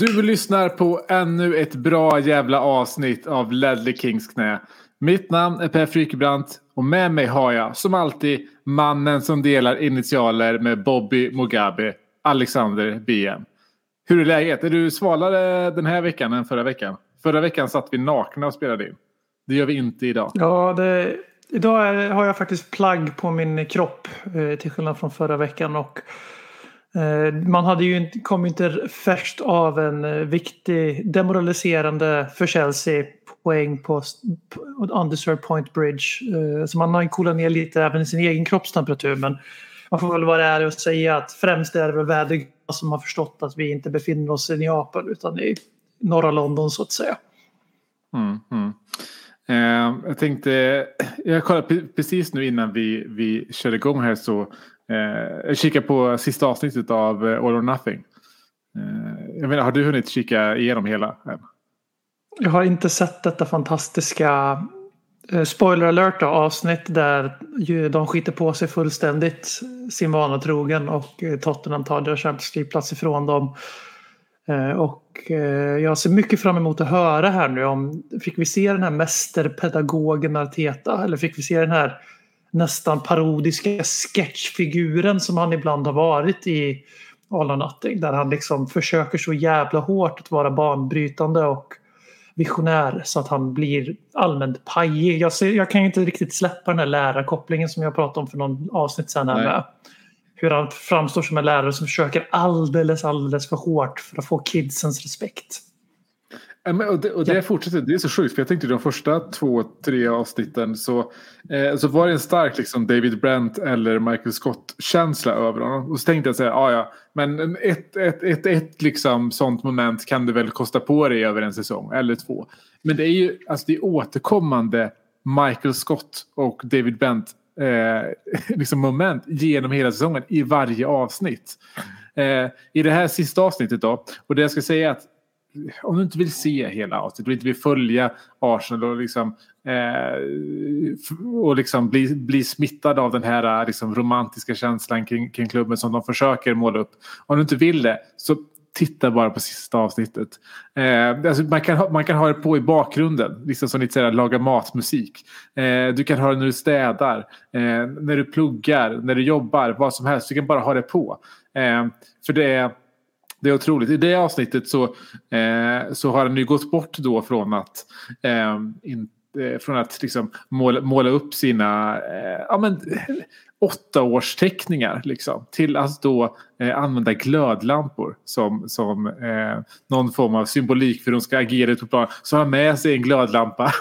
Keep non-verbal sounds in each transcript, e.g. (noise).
Du lyssnar på ännu ett bra jävla avsnitt av Ledley Kings knä. Mitt namn är Per Frykebrant och med mig har jag som alltid mannen som delar initialer med Bobby Mugabe, Alexander BM. Hur är läget? Är du svalare den här veckan än förra veckan? Förra veckan satt vi nakna och spelade in. Det gör vi inte idag. Ja, det, idag är, har jag faktiskt plagg på min kropp eh, till skillnad från förra veckan. Och, Eh, man hade ju inte, kom inte färskt av en eh, viktig demoraliserande för Chelsea poäng på, Undeserved Point Bridge. Eh, så man har ju coolat ner lite även i sin egen kroppstemperatur. Men man får väl vara ärlig och säga att främst är det väl väder som har förstått att vi inte befinner oss i Neapel utan i norra London så att säga. Mm, mm. Eh, jag tänkte, jag kollade precis nu innan vi, vi körde igång här så eh, jag på sista avsnittet av eh, All or Nothing. Eh, jag menar, har du hunnit kika igenom hela? än? Jag har inte sett detta fantastiska eh, spoiler alert då, avsnitt där de skiter på sig fullständigt sin vana trogen och eh, Tottenham tar deras Champions League-plats ifrån dem. Eh, och jag ser mycket fram emot att höra här nu om fick vi se den här mästerpedagogen Arteta eller fick vi se den här nästan parodiska sketchfiguren som han ibland har varit i All or Nothing där han liksom försöker så jävla hårt att vara banbrytande och visionär så att han blir allmänt pajig. Jag, ser, jag kan ju inte riktigt släppa den här lärarkopplingen som jag pratade om för någon avsnitt sen. Här Nej. med. Hur han framstår som en lärare som försöker alldeles, alldeles för hårt för att få kidsens respekt. Ja, och det, och det fortsätter, det är så sjukt för jag tänkte de första två, tre avsnitten så, eh, så var det en stark liksom, David Brent eller Michael Scott-känsla över honom. Och så tänkte jag säga, ah, ja, men ett, ett, ett, ett liksom, sånt moment kan du väl kosta på dig över en säsong eller två. Men det är ju alltså, det är återkommande Michael Scott och David Brent eh, (laughs) liksom moment genom hela säsongen i varje avsnitt. Eh, I det här sista avsnittet då, och det jag ska säga är att om du inte vill se hela avsnittet och inte vill följa Arsenal och liksom, eh, och liksom bli, bli smittad av den här eh, liksom, romantiska känslan kring, kring klubben som de försöker måla upp. Om du inte vill det så titta bara på sista avsnittet. Eh, alltså man, kan ha, man kan ha det på i bakgrunden, liksom som lite sådär, laga matmusik. Eh, du kan ha det när du städar, eh, när du pluggar, när du jobbar, vad som helst. Du kan bara ha det på. Eh, för det är det är otroligt. I det avsnittet så, eh, så har han ju gått bort då från att, eh, in, eh, från att liksom måla, måla upp sina eh, ja, men, åttaårsteckningar liksom, till att då eh, använda glödlampor som, som eh, någon form av symbolik för hur de ska agera ute på plan. Så har han med sig en glödlampa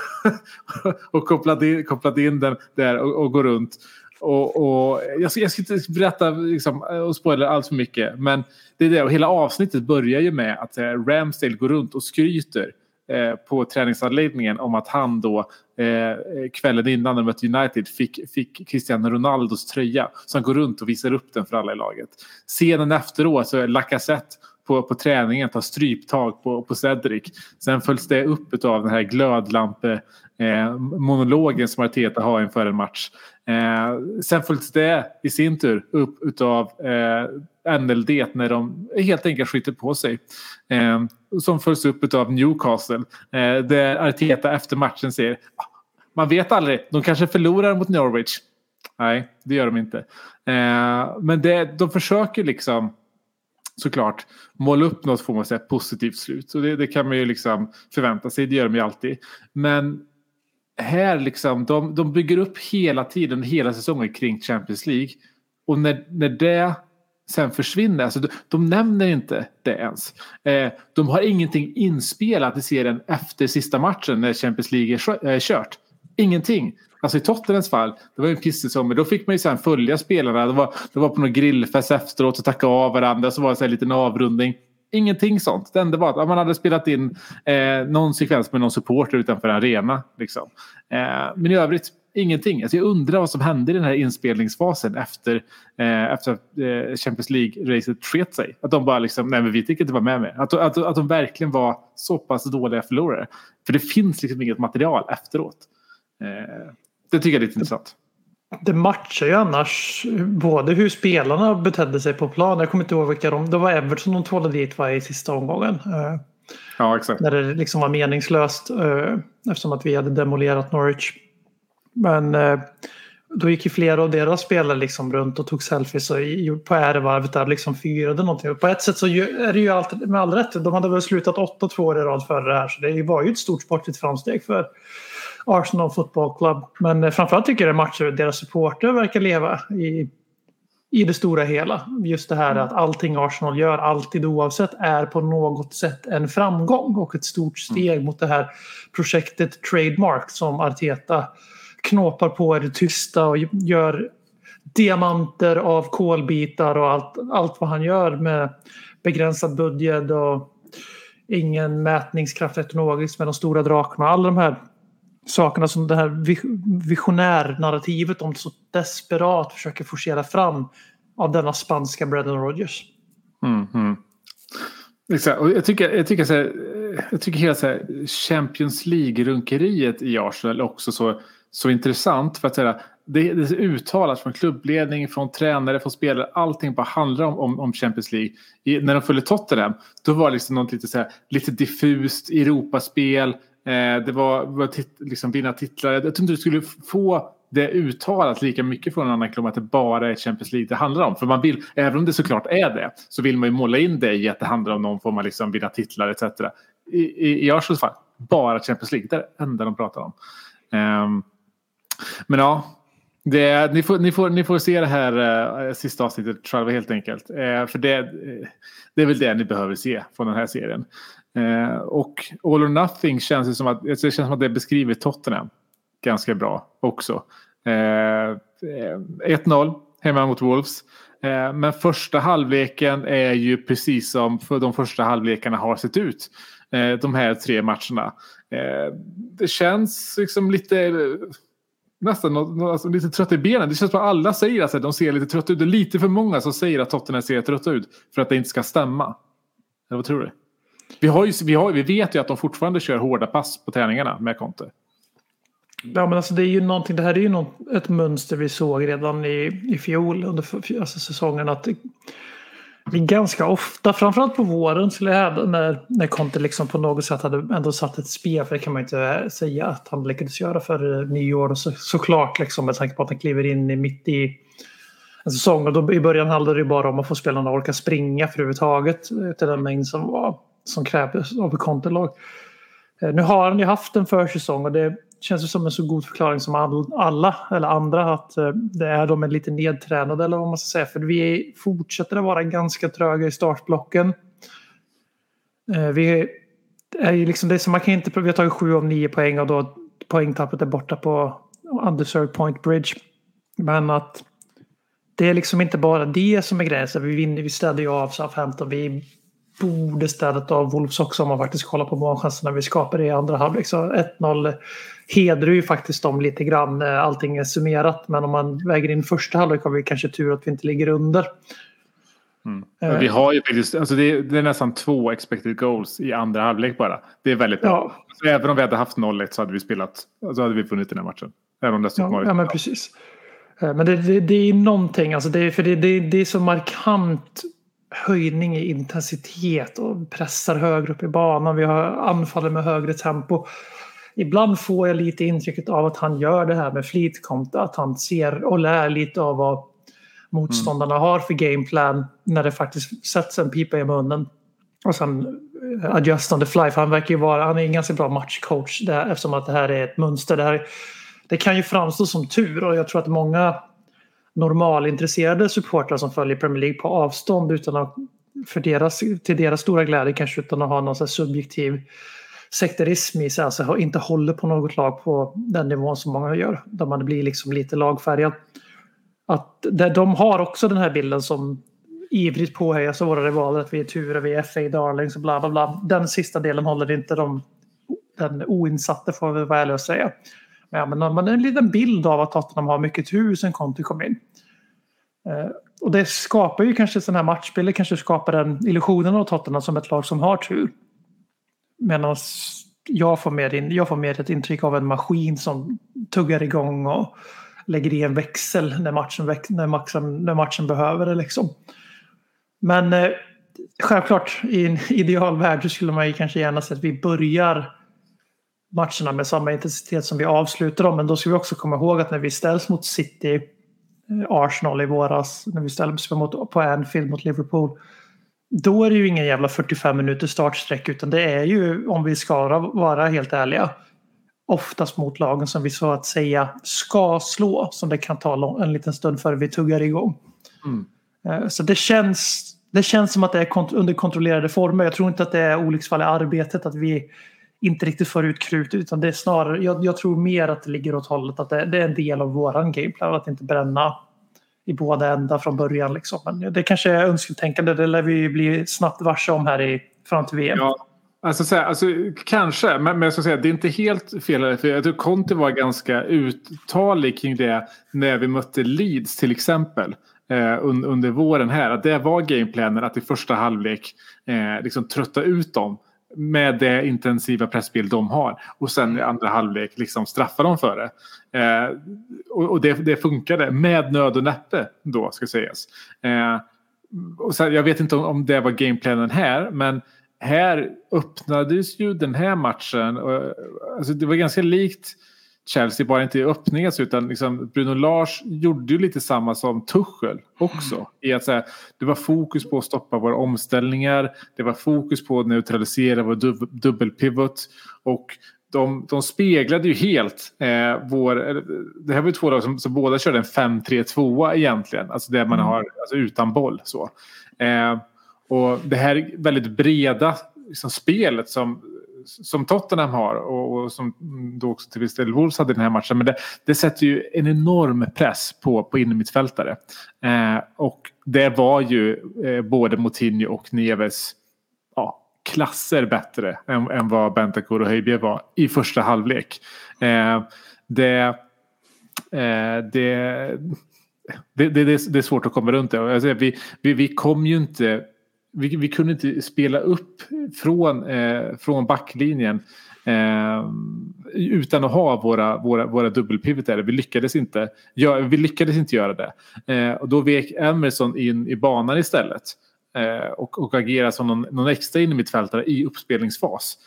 (laughs) och kopplat in, kopplat in den där och, och går runt. Och, och jag, ska, jag ska inte berätta liksom, och spoila allt för mycket. Men det är det. Och hela avsnittet börjar ju med att eh, Ramsdale går runt och skryter eh, på träningsanläggningen om att han då eh, kvällen innan de mötte United fick, fick Cristiano Ronaldos tröja. Så han går runt och visar upp den för alla i laget. Scenen efteråt så är Lacazette på, på träningen tar stryptag på, på Cedric. Sen följs det upp av den här glödlampe eh, monologen som Arteta har inför en match. Eh, sen följs det i sin tur upp utav eh, NLD när de helt enkelt skiter på sig. Eh, som följs upp utav Newcastle eh, där Arteta efter matchen säger ah, man vet aldrig, de kanske förlorar mot Norwich. Nej, det gör de inte. Eh, men det, de försöker liksom såklart måla upp något får man säga positivt slut. Och det, det kan man ju liksom förvänta sig, det gör de ju alltid. Men här liksom, de, de bygger upp hela tiden, hela säsongen kring Champions League. Och när, när det sen försvinner, alltså de, de nämner inte det ens. Eh, de har ingenting inspelat i serien efter sista matchen när Champions League är är eh, kört. Ingenting. Alltså i Tottenhams fall, det var ju en pisssäsong, men då fick man ju sen följa spelarna. Det var, det var på någon grillfest efteråt och tacka av varandra. Så var det så här en liten avrundning. Ingenting sånt. Det enda var att man hade spelat in eh, någon sekvens med någon supporter utanför arena. Liksom. Eh, men i övrigt, ingenting. Alltså jag undrar vad som hände i den här inspelningsfasen efter, eh, efter att eh, Champions League-racet sket sig. Att de bara liksom, nej men vi tänker inte vara med mer. Att, att, att de verkligen var så pass dåliga förlorare. För det finns liksom inget material efteråt. Eh, det tycker jag är lite intressant. Det matchar ju annars både hur spelarna betedde sig på plan. Jag kommer inte ihåg vilka de... Det var Everton de tvålade dit var i sista omgången. Ja, exakt. När det liksom var meningslöst eh, eftersom att vi hade demolerat Norwich. Men eh, då gick ju flera av deras spelare liksom runt och tog selfies och på ärevarvet där liksom firade någonting. På ett sätt så är det ju allt, med all rätt. De hade väl slutat 8-2 år i rad före det här så det var ju ett stort sportligt framsteg för Arsenal Football Club. Men eh, framförallt tycker jag det matcher hur deras supporter verkar leva i, i det stora hela. Just det här att allting Arsenal gör, alltid oavsett, är på något sätt en framgång och ett stort steg mot det här projektet Trademark som Arteta knåpar på i det tysta och gör diamanter av kolbitar och allt, allt vad han gör med begränsad budget och ingen mätningskraft etnologiskt med de stora drakarna. Alla de här sakerna som det här visionärnarrativet de så desperat försöker forcera fram av denna spanska Brendan Rogers. Mm, mm. Exakt. Och jag tycker, jag tycker, så här, jag tycker hela så här, Champions League-runkeriet i Arsenal också så, så intressant. För att säga, det, det är uttalat från klubbledning, från tränare, från spelare. Allting bara handlar om, om, om Champions League. I, när de följde Tottenham, då var det liksom något lite, så här, lite diffust Europaspel. Eh, det var, var tit, liksom vinna titlar. Jag tror inte du skulle få det uttalat lika mycket från en annan klubb att det bara är Champions League det handlar om. För man vill, även om det såklart är det, så vill man ju måla in det i att det handlar om någon form av liksom vinna titlar etc. I, i, i Arsenals fall, bara Champions League. Det är det enda de pratar om. Ehm, men ja, det, ni, får, ni, får, ni får se det här eh, sista avsnittet själva helt enkelt. Eh, för det, eh, det är väl det ni behöver se från den här serien. Eh, och All or Nothing känns det som att, alltså det känns som att det beskriver Tottenham ganska bra också. Eh, eh 1-0 hemma mot Wolves. Eh, men första halvleken är ju precis som för de första halvlekarna har sett ut. Eh, de här tre matcherna. Eh, det känns liksom lite nästan alltså, lite trött i benen. Det känns som att alla säger att de ser lite trötta ut. Det är lite för många som säger att Tottenham ser trötta ut för att det inte ska stämma. Eller vad tror du? Vi, har ju, vi, har, vi vet ju att de fortfarande kör hårda pass på träningarna med Conte. Ja, men alltså det är ju någonting, det här är ju något, ett mönster vi såg redan i, i fjol under alltså säsongen. Att det, vi ganska ofta, framförallt på våren, skulle jag hävda, när, när Conte liksom på något sätt hade ändå satt ett spel, för det kan man inte säga att han lyckades göra för eh, nyår. Och så, såklart, liksom, med tanke på att han kliver in i, mitt i en säsong. Och då, I början handlade det ju bara om att få spelarna att orka springa för överhuvudtaget eh, till den mängd som, var, som krävdes av ett kontolag. Eh, nu har han ju haft en försäsong och det känns ju som en så god förklaring som alla eller andra att eh, det är de är lite nedtränade eller vad man ska säga. För vi fortsätter att vara ganska tröga i startblocken. Eh, vi är ju liksom, det är som man kan inte, vi har tagit sju av nio poäng och då poängtappet är borta på undeserved point bridge. Men att det är liksom inte bara det som är gränsen. Vi vinner, vi städar ju av Southampton. Vi borde städat av Wolves också om man faktiskt kollar på målchanserna vi skapade i andra halvlek. Så 1-0 hedrar ju faktiskt dem lite grann när allting är summerat. Men om man väger in första halvlek har vi kanske tur att vi inte ligger under. Men Vi har ju faktiskt, alltså det, är, det är nästan två expected goals i andra halvlek bara. Det är väldigt bra. Ja. Så även om vi hade haft 0-1 så hade vi spelat, så hade vi vunnit den här matchen. Även om det stod Ja, ja men precis. Eh, Men det, det, det är någonting, alltså det, för det, det, det är så markant höjning i intensitet och pressar högre upp i banan. Vi har anfallet med högre tempo. Ibland får jag lite intrycket av att han gör det här med flit, att han ser och lär lite av vad motståndarna har för gameplan när det faktiskt sätts en pipa i munnen. Och sen eh, adjust on the fly. För han verkar ju vara, han är en ganska bra matchcoach där, eftersom att det här är ett mönster. Det, här, det kan ju framstå som tur och jag tror att många normalintresserade supportrar som följer Premier League på avstånd utan att, för deras, till deras stora glädje kanske utan att ha någon här subjektiv sekterism i sig, alltså inte håller på något lag på den nivån som många gör. Där man blir liksom lite lagfärgad. Att de har också den här bilden som ivrigt påhejas av våra rivaler att vi är Ture, vi är FA darlings och bla bla bla. Den sista delen håller inte de, den oinsatte får vi vara ärliga och säga. Men, men man har en liten bild av att Tottenham har mycket tur sen Conte kom in. Eh, och det skapar ju kanske sådana här matchbilder, kanske skapar den illusionen av Tottenham som ett lag som har tur. Medan jag får, mer in, jag får mer ett intryck av en maskin som tuggar igång och lägger i en växel när matchen, när matchen, när matchen behöver det. Liksom. Men eh, självklart i en (laughs) ideal värld så skulle man ju kanske gärna se att vi börjar matcherna med samma intensitet som vi avslutar dem. Men då ska vi också komma ihåg att när vi ställs mot City, eh, Arsenal i våras, när vi ställs mot, på Anfield mot Liverpool. Då är det ju ingen jävla 45 minuters startsträck utan det är ju, om vi ska vara helt ärliga, oftast mot lagen som vi så att säga ska slå. Som det kan ta en liten stund före vi tuggar igång. Mm. Eh, så det känns, det känns som att det är under kontrollerade former. Jag tror inte att det är olycksfall i arbetet att vi inte riktigt för ut krut utan det är snarare, jag, jag tror mer att det ligger åt hållet att det, det är en del av våran gameplan att inte bränna i båda ändar från början. Liksom. Men det kanske är önsketänkande, det lär vi bli snabbt varse om här i, fram till VM. Ja. Alltså, så här, alltså, kanske, men, men jag ska säga det är inte helt fel. För jag tror Conte var ganska uttalig kring det när vi mötte Leeds till exempel eh, under våren här. Att det var gameplanen att i första halvlek eh, liksom trötta ut dem med det intensiva pressspel de har. Och sen i andra halvlek liksom straffa dem för det. Eh, och, och det, det funkade med nöd och näppe då ska sägas. Eh, och sen, jag vet inte om, om det var gameplanen här men här öppnades ju den här matchen. Och, alltså det var ganska likt Chelsea, bara inte i öppningen utan liksom Bruno Lars gjorde ju lite samma som Tuchel också. Mm. I att säga, det var fokus på att stoppa våra omställningar, det var fokus på att neutralisera vår dub dubbelpivot och de, de speglade ju helt eh, vår... Det här var ju två lag som, som båda körde en 5-3-2 egentligen. Alltså där man mm. har alltså utan boll. Så. Eh, och det här väldigt breda liksom, spelet som som Tottenham har och, och, som då också till viss del Wolves hade i den här matchen. Men det, det sätter ju en enorm press på, på innermittfältare. Eh, och det var ju eh, både Moutinho och Neves ja, klasser bättre än, än vad Bentancur och Höjbjerg var i första halvlek. Eh, det, eh, det det, det, det, är svårt att komma runt det. Alltså, vi, vi, vi kom ju inte vi, vi kunde inte spela upp från, eh, från backlinjen eh, utan att ha våra, våra, våra dubbelpivoter. Vi lyckades inte, ja, vi lyckades inte göra det. Eh, och då vek Emerson in i banan istället eh, och, och agerade som någon, någon extra in i mittfältare i uppspelningsfas.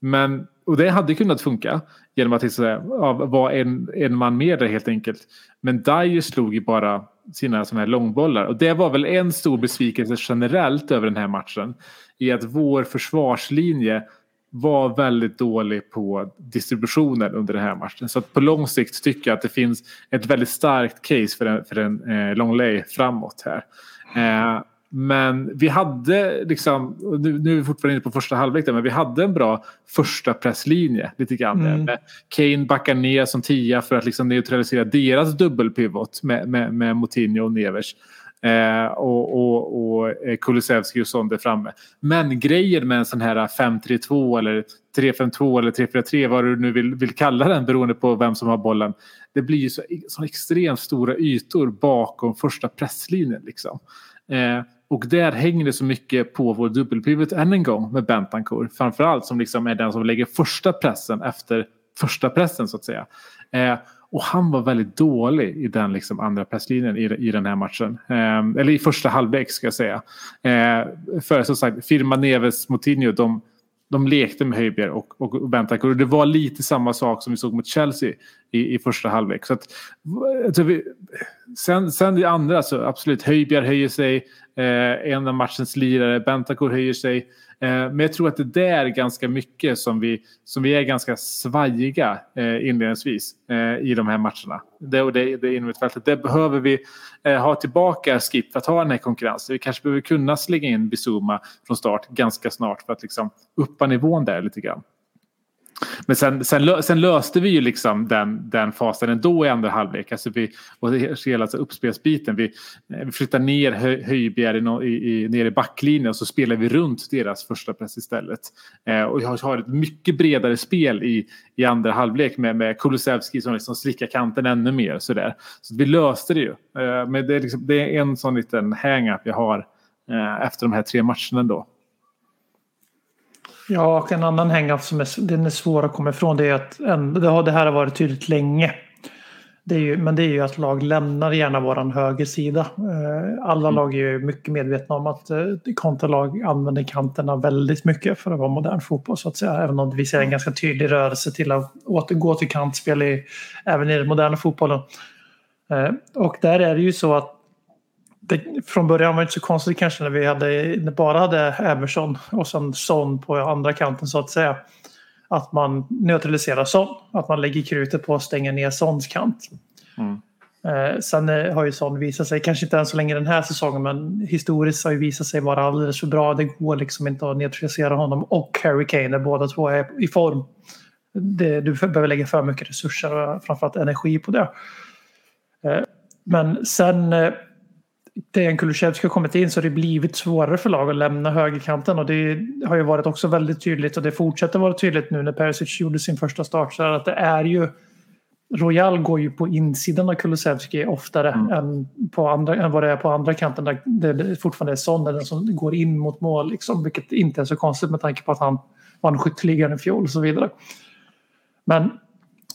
Men, och det hade kunnat funka genom att liksom ja, vara en, en man mer där helt enkelt. Men Dyer slog ju bara sina såna här långbollar. Och det var väl en stor besvikelse generellt över den här matchen. I att vår försvarslinje var väldigt dålig på distributionen under den här matchen. Så att på lång sikt tycker jag att det finns ett väldigt starkt case för en, för en eh, Longley framåt här. Eh, men vi hade liksom, nu, nu är vi fortfarande inne på första halvlek men vi hade en bra första presslinje lite grann. Mm. Med Kane backar ner som tia för att liksom neutralisera deras dubbelpivot med, med, med Moutinho och Nevers. Eh, och, och, och eh, Kulusevski och där framme. Men grejen med en sån här 5-3-2 eller 3-5-2 eller 3-4-3 vad du nu vill, vill kalla den beroende på vem som har bollen. Det blir ju så, så extremt stora ytor bakom första presslinjen. Liksom. Eh, och där hänger det så mycket på vår dubbelpivot än en gång med Bentancourt. Framförallt som liksom är den som lägger första pressen efter första pressen så att säga. Eh, och han var väldigt dålig i den liksom andra presslinjen i, i den här matchen. Eh, eller i första halvlek ska jag säga. Eh, för som sagt, Firma Neves Moutinho de, de lekte med Höjbjerg och, och Bentancur. Det var lite samma sak som vi såg mot Chelsea i, i första halvlek. Så att, alltså vi, sen, sen i andra så absolut, Höjbjerg höjer sig. Eh, en av matchens lirare, Bentancur höjer sig. Eh, men jag tror att det där är ganska mycket som vi, som vi är ganska svajiga eh, inledningsvis eh, i de här matcherna. Det, och det, det innermittfältet, det behöver vi ha tillbaka Skip för att ha den här konkurrensen. Vi kanske behöver kunna slänga in Bizuma från start ganska snart för att liksom uppa nivån där lite grann. Men sen, sen, sen löste vi ju liksom den, den fasen ändå i andra halvlek. Alltså vi, och hela alltså uppspelsbiten. Vi, eh, vi flyttar ner Hö, Höjbjerg i, i, ner i backlinjen och så spelar vi runt deras första press istället. Eh, och jag har ett mycket bredare spel i, i andra halvlek med, med Kulusevski som liksom slickar kanten ännu mer. Sådär. Så vi löste det ju. Eh, men det är, liksom, det är en sån liten hang-up jag har eh, efter de här tre matcherna ändå. Ja, och en annan hang-up som är, den är svår att komma ifrån det är att en, det, har, det här har varit tydligt länge. Det ju, men det är ju att lag lämnar gärna våran högersida. Eh, Alla lag är ju mycket medvetna om att eh, kontralag använder kanterna väldigt mycket för att vara modern fotboll så att säga. Även om vi ser en ganska tydlig rörelse till att återgå till kantspel i, även i den moderna fotbollen. Eh, Och där är det ju så att det, från början var det inte så konstigt kanske när vi hade, bara hade Emerson och sen Son på andra kanten så att säga. Att man neutraliserar Son. Att man lägger krutet på att stänga ner Sons kant. Eh, sen eh, har ju Son visat sig, kanske inte än så länge den här säsongen, men historiskt har ju visat sig vara alldeles för bra. Det går liksom inte att neutralisera honom och Harry Kane när båda två är i form. Det, du behöver lägga för mycket resurser och framförallt energi på det. Eh, men sen eh, det Kulusevski har kommit in så har det blivit svårare för lag att lämna högerkanten och det har ju varit också väldigt tydligt och det fortsätter vara tydligt nu när Perisic gjorde sin första start så att det är ju Royal går ju på insidan av Kulusevski oftare än, på andra, än vad det är på andra kanten där det det fortfarande är Son den som går in mot mål liksom, vilket inte är så konstigt med tanke på att han vann skytteligan i fjol och så vidare. Men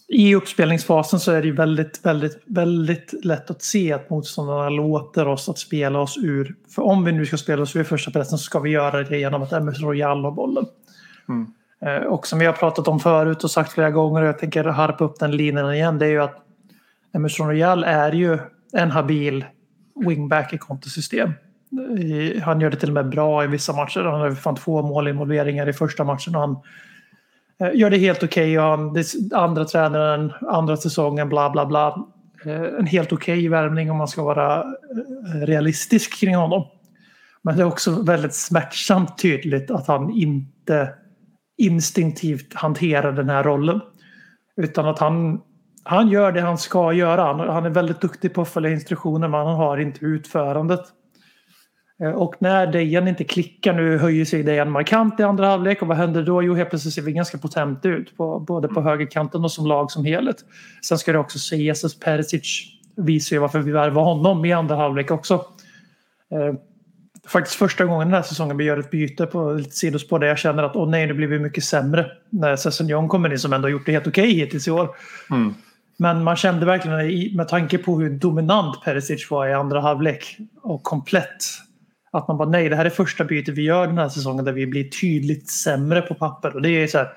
i uppspelningsfasen så är det ju väldigt, väldigt, väldigt lätt att se att motståndarna låter oss att spela oss ur. För om vi nu ska spela oss ur första pressen så ska vi göra det genom att MS Royal har bollen. Eh, Och som vi har pratat om förut och sagt flera gånger och jag tänker harpa upp den linjen igen. Det är ju att Emerson Royal är ju en habil wingback i kontosystem. I- Han gör det till och med bra i vissa matcher. Han har fan två målinvolveringar i första matchen och han eh, Eh, gör det helt okej. och andra tränaren, andra säsongen, bla bla bla. Eh, en helt okej värvning om man ska vara eh, realistisk kring honom. Men det är också väldigt smärtsamt tydligt att han inte instinktivt hanterar den här rollen. Utan att han, han gör det han ska göra. Han, han är väldigt duktig på att följa instruktioner men han har inte utförandet. Eh, Och när Dejan inte klickar, nu höjer sig Dejan markant i andra halvlek och vad händer då? Jo, helt plötsligt ser vi ganska potent ut, på, både på högerkanten och som lag som helhet. Sen ska det också sägas att Perisic visar ju varför vi värvar honom i andra halvlek också. Eh, faktiskt första gången den här säsongen vi gör ett byte på lite sidospår där jag känner att åh nej, nu blir vi mycket sämre. När Sessignon kommer in som ändå har gjort det helt okej hittills i år. Men man kände verkligen med tanke på hur dominant Perisic var i andra halvlek och komplett. Att man bara nej, det här är första bytet vi gör den här säsongen där vi blir tydligt sämre på papper. Och det är så här,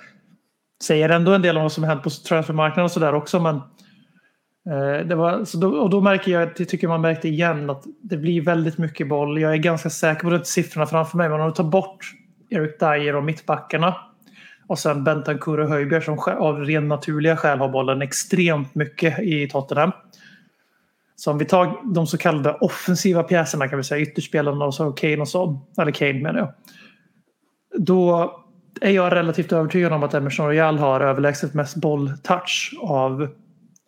säger ändå en del om vad som hänt på transfermarknaden och sådär också. Men eh, det var, så då, och då märker jag, det tycker man märkte igen att det blir väldigt mycket boll. Jag är ganska säker på de det siffrorna framför mig. Men om du tar bort Eric Dyer och mittbackarna och sen Bentancur och Höjbjerg som av ren naturliga skäl har bollen extremt mycket i Tottenham. Så om vi tar de så kallade offensiva pjäserna kan vi säga, ytterspelarna och så Kane och så, eller Kane menar jag. Då är jag relativt övertygad om att Emerson Royal har överlägset mest bolltouch av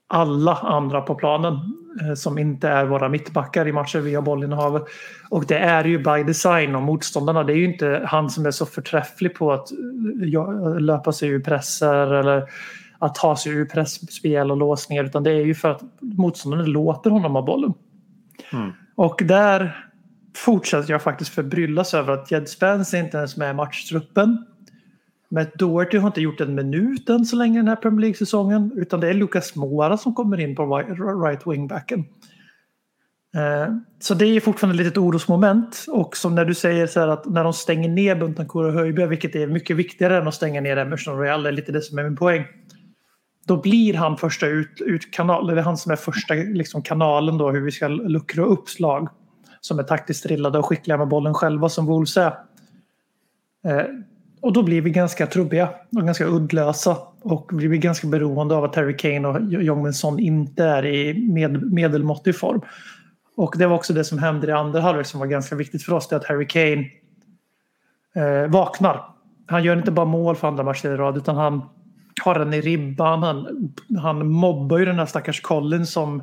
alla andra på planen eh, som inte är våra mittbackar i matcher vi har bollinnehav. Och det är ju by design och motståndarna. Det är ju inte han som är så förträfflig på att eh, löpa sig ur presser eller att ta sig ur pressspel och låsningar utan det är ju för att motståndarna låter honom ha bollen. Och där fortsätter jag faktiskt förbryllas över att Jed Spence inte ens med i matchtruppen. Matt Doherty har inte gjort en minut än så länge den här Premier League-säsongen. Utan det är Lucas Moura som kommer in på right- wingbacken. Eh, Så det är fortfarande ett litet orosmoment. Och som när du säger så här att när de stänger ner Buntancourt och Höjbjerg, vilket är mycket viktigare än att stänga ner Emerson Royal, det är lite det som är min poäng. Då blir han första ut, utkanal, det är han som är första liksom, kanalen då hur vi ska luckra upp slag. Som är taktiskt drillade och skickliga med bollen själva som Wolves är. Eh, och då blir vi ganska trubbiga och ganska uddlösa. Och vi blir ganska beroende av att Harry Kane och Jong inte är i med, medelmåttig form. Och det var också det som hände i andra halvlek som var ganska viktigt för oss. Det är att Harry Kane eh, vaknar. Han gör inte bara mål för andra matcher i rad utan han, har den i ribban. Han, han mobbar ju den här stackars Collins som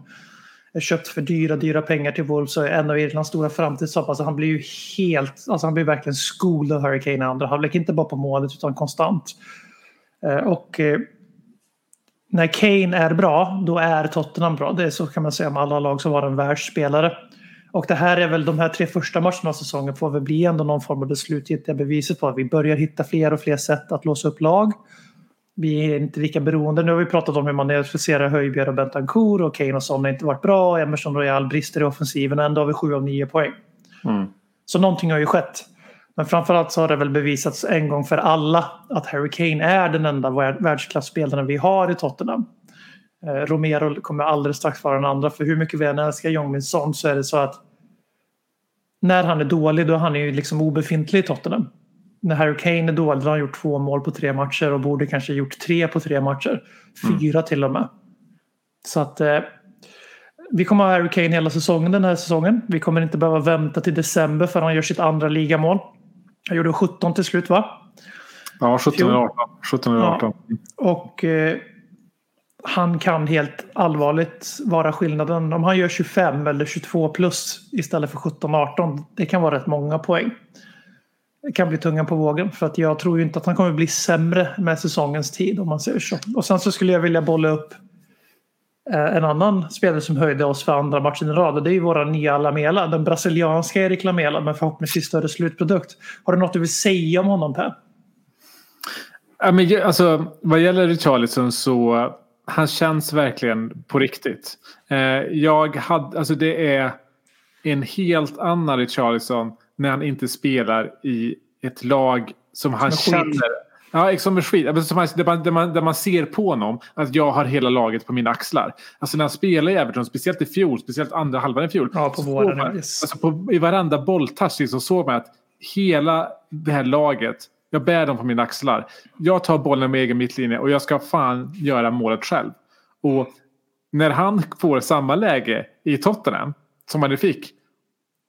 är köpt för dyra, dyra pengar till Wolves och är en av Irlands stora framtidshopp. Alltså han blir ju helt, alltså han blir verkligen skolad Hurricane i andra halvlek. Inte bara på målet utan konstant. Eh, och eh, när Kane är bra, då är Tottenham bra. Det är så kan man säga om alla lag som har en världsspelare. Och det här är väl de här tre första matcherna av säsongen får väl bli ändå någon form av det slutgiltiga beviset på att vi börjar hitta fler och fler sätt att låsa upp lag. Vi är inte lika beroende. Nu har vi pratat om hur man neutraliserar Höjbjerg och Bentancourt och Kane och Son har inte varit bra. Emerson Royal brister i offensiven. Ändå har vi 7 av 9 poäng. Mm. Så någonting har ju skett. Men framförallt så har det väl bevisats en gång för alla att Harry Kane är den enda värld- världsklasspelaren vi har i Tottenham. Eh, Romero kommer alldeles strax vara den andra för hur mycket vi än älskar Jong-Min Son så är det så att när han är dålig då är han ju liksom obefintlig i Tottenham. När Harry Kane är dålig då har han gjort två mål på tre matcher och borde kanske gjort tre på tre matcher. Fyra till och med. Så att eh, vi kommer ha Harry Kane hela säsongen den här säsongen. Vi kommer inte behöva vänta till december för han gör sitt andra ligamål. Han gjorde 17 till slut va? Ja, 17 eller 18. 17 eller 18. Och eh, han kan helt allvarligt vara skillnaden. Om han gör 25 eller 22 plus istället för 17-18. Det kan vara rätt många poäng. Kan bli tungan på vågen för att jag tror ju inte att han kommer bli sämre med säsongens tid om man säger så. Och sen så skulle jag vilja bolla upp eh, en annan spelare som höjde oss för andra matchen i rad. och Det är ju våra nya Lamela. Den brasilianska Erik Lamela med förhoppningsvis större slutprodukt. Har du något du vill säga om honom Per? Ja, men, alltså, vad gäller Richarlison så han känns verkligen på riktigt. Eh, jag hade, alltså det är en helt annan Richarlison när han inte spelar i ett lag som han Som känner. Ja, som är skit. Som Där man, där, man, där man ser på honom att jag har hela laget på mina axlar. Alltså när han spelar i Everton, speciellt i fjol, speciellt andra halvan i fjol. Ja, på så våren, man- yes. Alltså på, I varenda bolltouch liksom såg man att hela det här laget, jag bär dem på mina axlar. Jag tar bollen med egen mittlinje och jag ska fan göra målet själv. Och när han får samma läge i Tottenham som han nu fick.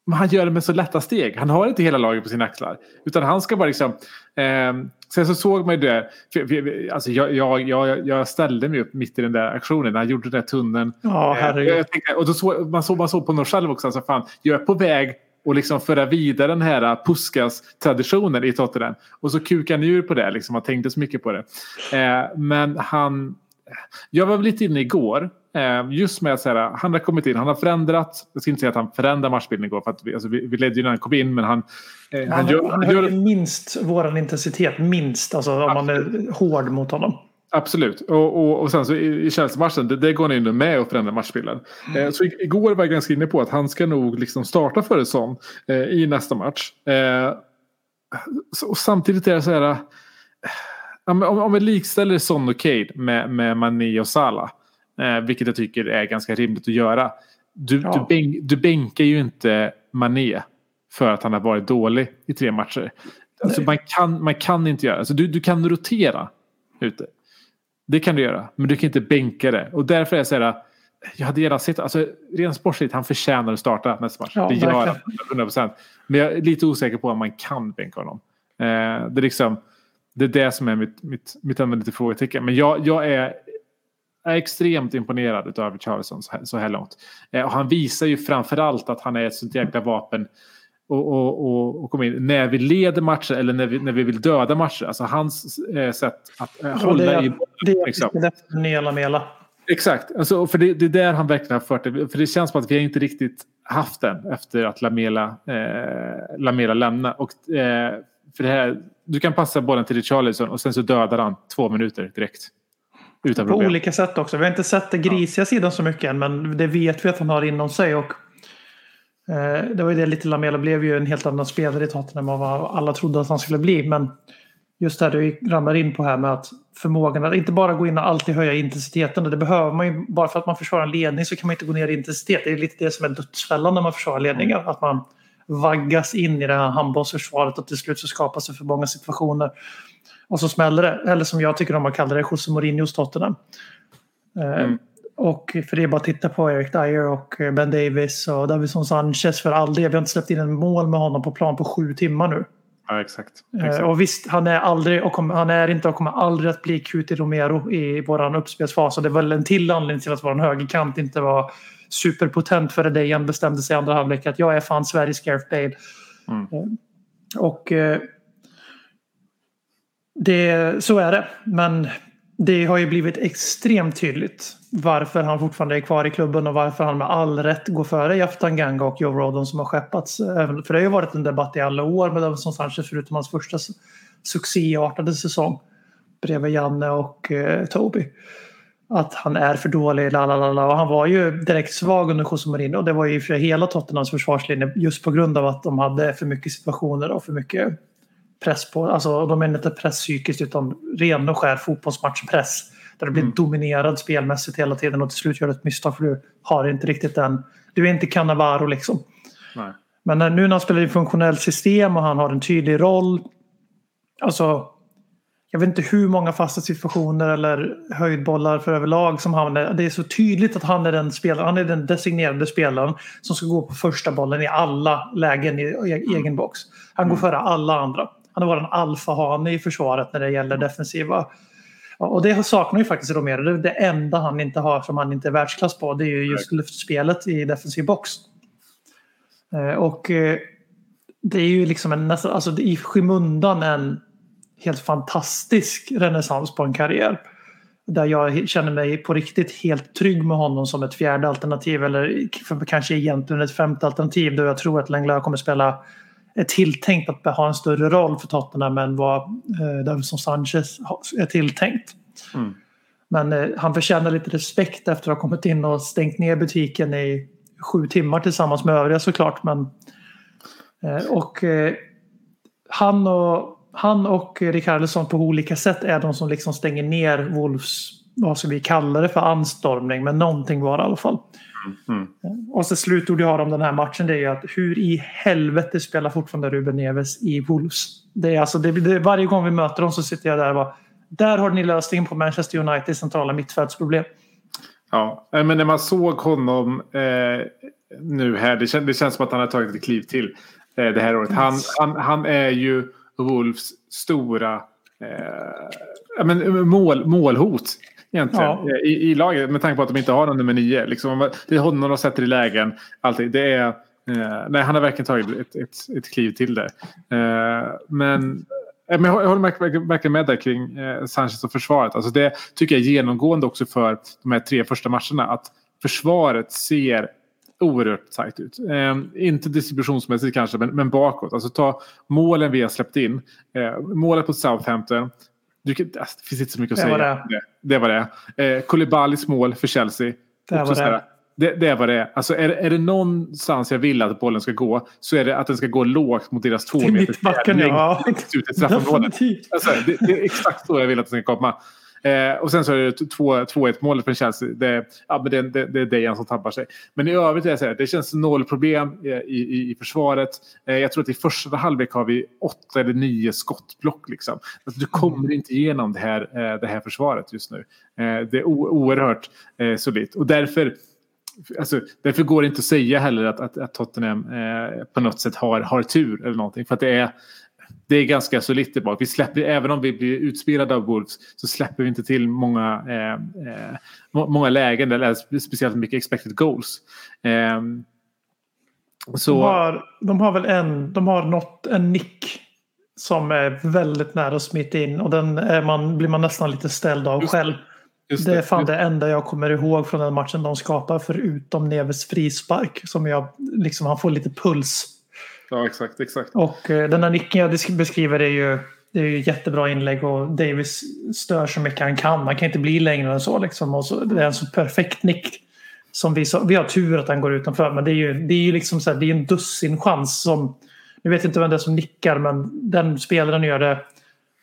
Men han gör det med så lätta steg. Han har inte hela laget på sina axlar. Utan han ska bara liksom... Eh, sen så såg man ju det. För, för, alltså jag, jag, jag, jag ställde mig upp mitt i den där aktionen. När han gjorde den där tunneln. Ja, Eh, herregud. jag tänkte, och då såg, man, såg, man såg på själv också. Alltså, fan, jag är på väg att liksom föra vidare den här Puskas-traditionen i Tottenham. Och så kukade han ur på det. Liksom, han tänkte så mycket på det. Eh, men han... Jag var väl lite inne igår. Eh, just med att här, han har kommit in, han har förändrat. Jag ska inte säga att han förändrade matchbilden igår. För att vi, alltså, vi, vi ledde ju när han kom in. Men han, eh, han, Han, gör, han gör, minst våran intensitet. Minst. Alltså om man är hård mot honom. Absolut. Och, och, och sen så i, i Chelsea-matchen, det, det går han in med och förändrar matchbilden. Eh, så igår var jag ganska inne på att han ska nog liksom starta för Son eh, i nästa match. Eh, och samtidigt är det så här. eh, om, om vi likställer Son och Cade med, med Mané och Salah. Eh, vilket jag tycker är ganska rimligt att göra. Du, Ja. du, bänk, du bänkar ju inte Mané för att han har varit dålig i tre matcher. Alltså man, kan, man kan inte göra alltså du, du kan rotera ute. Det kan du göra, men du kan inte bänka det. Och därför är jag så här, jag hade gärna sett, alltså rent sportsligt, han förtjänar att starta nästa match. Ja, det gör han, verkligen. 100%. Men jag är lite osäker på om man kan bänka honom. Eh, det, är liksom, det är det som är mitt, mitt, mitt enda lite frågetecken. Men jag, jag är, är extremt imponerad av Charleston så här, långt. Eh, och han visar ju framförallt att han är ett sånt jäkla vapen och, och, och, och kom in när vi leder matcher eller när vi, när vi vill döda matcher. Alltså hans eh, sätt att eh, hålla det i det är liksom. nya Lamela. Exakt, alltså, för det, det är där han verkligen har fört det. För det känns som att vi inte riktigt haft den efter att Lamela, eh, Lamela lämnade. Och, eh, för det här, du kan passa bollen till Richarlison och sen så dödar han två minuter direkt. Utan På problem. olika sätt också. Vi har inte sett den grisiga sidan så mycket än men det vet vi att han har inom sig. Och, eh, det var ju det lite Lamela blev ju en helt annan spelare i Tottenham än vad alla trodde att han skulle bli. Men just det här du ramlar in på här med att förmågan att inte bara gå in och alltid höja intensiteten. Det behöver man ju. Bara för att man försvarar en ledning så kan man inte gå ner i intensitet. Det är lite det som är dödsfällan när man försvarar ledningar. Att man vaggas in i det här handbollsförsvaret och till slut så skapas det för många situationer. Och så smäller det. Eller som jag tycker om att kalla det, José Mourinhos Tottenham. Eh, Och för det är bara att titta på Eric Dyer och eh, Ben Davis och Davison Sanchez för all del. Vi har inte släppt in en mål med honom på plan på sju timmar nu. Ja, exakt. Eh, exakt. Och visst, han är, aldrig, och kommer, han är inte och kommer aldrig att bli Cuti Romero i vår uppspelsfas. Och det är väl en till anledning till att vår högerkant inte var superpotent före det han bestämde sig i andra halvlek att jag är fan Sveriges Gareth Bale. Mm. Och eh, det, så är det. Men det har ju blivit extremt tydligt varför han fortfarande är kvar i klubben och varför han med all rätt går före Jaftan Ganga och Joe Rodon som har skeppats. För det har ju varit en debatt i alla år med Davinson Sanchez förutom hans första succéartade säsong bredvid Janne och eh, Toby. Att han är för dålig, la la la. Och han var ju direkt svag under José Mourinho och det var ju för hela Tottenhams försvarslinje just på grund av att de hade för mycket situationer och för mycket press på, alltså de menar inte press psykiskt utan ren och skär fotbollsmatchpress. Där du blir dominerad spelmässigt hela tiden och till slut gör du ett misstag för du har inte riktigt den, du är inte Cannavaro liksom. Nej. Men när, nu när han spelar i funktionellt system och han har en tydlig roll. Alltså, jag vet inte hur många fasta situationer eller höjdbollar för överlag som han är. Det är så tydligt att han är den spelaren, han är den designerade spelaren som ska gå på första bollen i alla lägen i egen box. Han går före alla andra. Han är vår alfahane i försvaret när det gäller defensiva. Ja, Och det saknar ju faktiskt Romero. Det enda han inte har som han inte är världsklass på. Det är ju just luftspelet i defensiv box. Eh, Och eh, det är ju liksom en nästan, alltså i skymundan en helt fantastisk renässans på en karriär. Där jag känner mig på riktigt helt trygg med honom som ett fjärde alternativ eller kanske egentligen ett femte alternativ då jag tror att Lenglet kommer spela är tilltänkt att ha en större roll för Tottenham än vad eh, Davinson Sanchez är tilltänkt. Mm. Men eh, han förtjänar lite respekt efter att ha kommit in och stängt ner butiken i sju timmar tillsammans med övriga såklart. Men, eh, och eh, han och, han och Rikardisson på olika sätt är de som liksom stänger ner Wolves, vad ska vi kalla det för, anstormning. Men någonting var det i alla fall. Mm. Och så slutord jag har om den här matchen det är ju att hur i helvete spelar fortfarande Ruben Neves i Wolves? Det är alltså, det, det, varje gång vi möter dem så sitter jag där och bara där har ni lösningen på Manchester Uniteds centrala mittfältsproblem. Ja, eh, men när man såg honom eh, nu här, det, kän, det känns som att han har tagit ett kliv till eh, det här året. Han, han, han är ju Wolves stora eh, men, mål, målhot egentligen Ja. eh, i, i laget med tanke på att de inte har någon nummer nio. Liksom, det är honom de sätter i lägen. Alltid. Det är, eh, nej, han har verkligen tagit ett, ett, ett kliv till där. Eh, men Eh, Men jag håller verkligen- verkligen med där kring eh, Sanchez och försvaret. Alltså det tycker jag är genomgående också för de här tre första matcherna. Att försvaret ser oerhört tajt ut. Eh, inte distributionsmässigt kanske, men, men bakåt. Alltså ta målen vi har släppt in. Eh, målet på Southampton. Du kan, alltså, det finns inte så mycket att Det var säga. Det, det var det. Eh, Koulibalys mål för Chelsea. Det var det. här, det, det är vad det. Alltså är, är det någonstans jag vill att bollen ska gå så är det att den ska gå lågt mot deras två Till meter mittbacken, ja. (laughs) längst ut i straffområdet. Definitivt. Alltså, det, det är exakt så jag vill att den ska komma. Eh, och sen så är det 2-1 målet för Chelsea. Det, ja, men det, det, det är Dejan som tappar sig. Men i övrigt så här, det känns noll problem i, i, i försvaret. Eh, jag tror att i första halvlek har vi åtta eller nio skottblock. Liksom. Alltså, du kommer inte igenom det här, eh, det här försvaret just nu. Eh, det är o, oerhört eh, solitt. Och därför Alltså, därför går det inte att säga heller att, att, att Tottenham eh, på något sätt har, har tur eller någonting. För att det är, det är ganska solitt där bak. Vi släpper, även om vi blir utspelade av Wolves så släpper vi inte till många, eh, eh, må- många lägen, eller speciellt mycket expected goals. Eh, så, De, har, de har väl en, de har nått en nick som är väldigt nära att smita in och den man, blir man nästan lite ställd av Just själv. just Det är fan det enda jag kommer ihåg från den matchen de skapar förutom Neves frispark som jag liksom han får lite puls. Ja, exakt, exakt. Och eh, den här nicken jag beskriver är ju det är ju jättebra inlägg och Davis stör så mycket han kan. Man kan inte bli längre än så liksom. Och så, det är en så perfekt nick. Som vi, så, vi har tur att han går utanför men det är ju, det är ju liksom så här, det är en dussin chans som nu vet inte vem det är som nickar men den spelaren gör det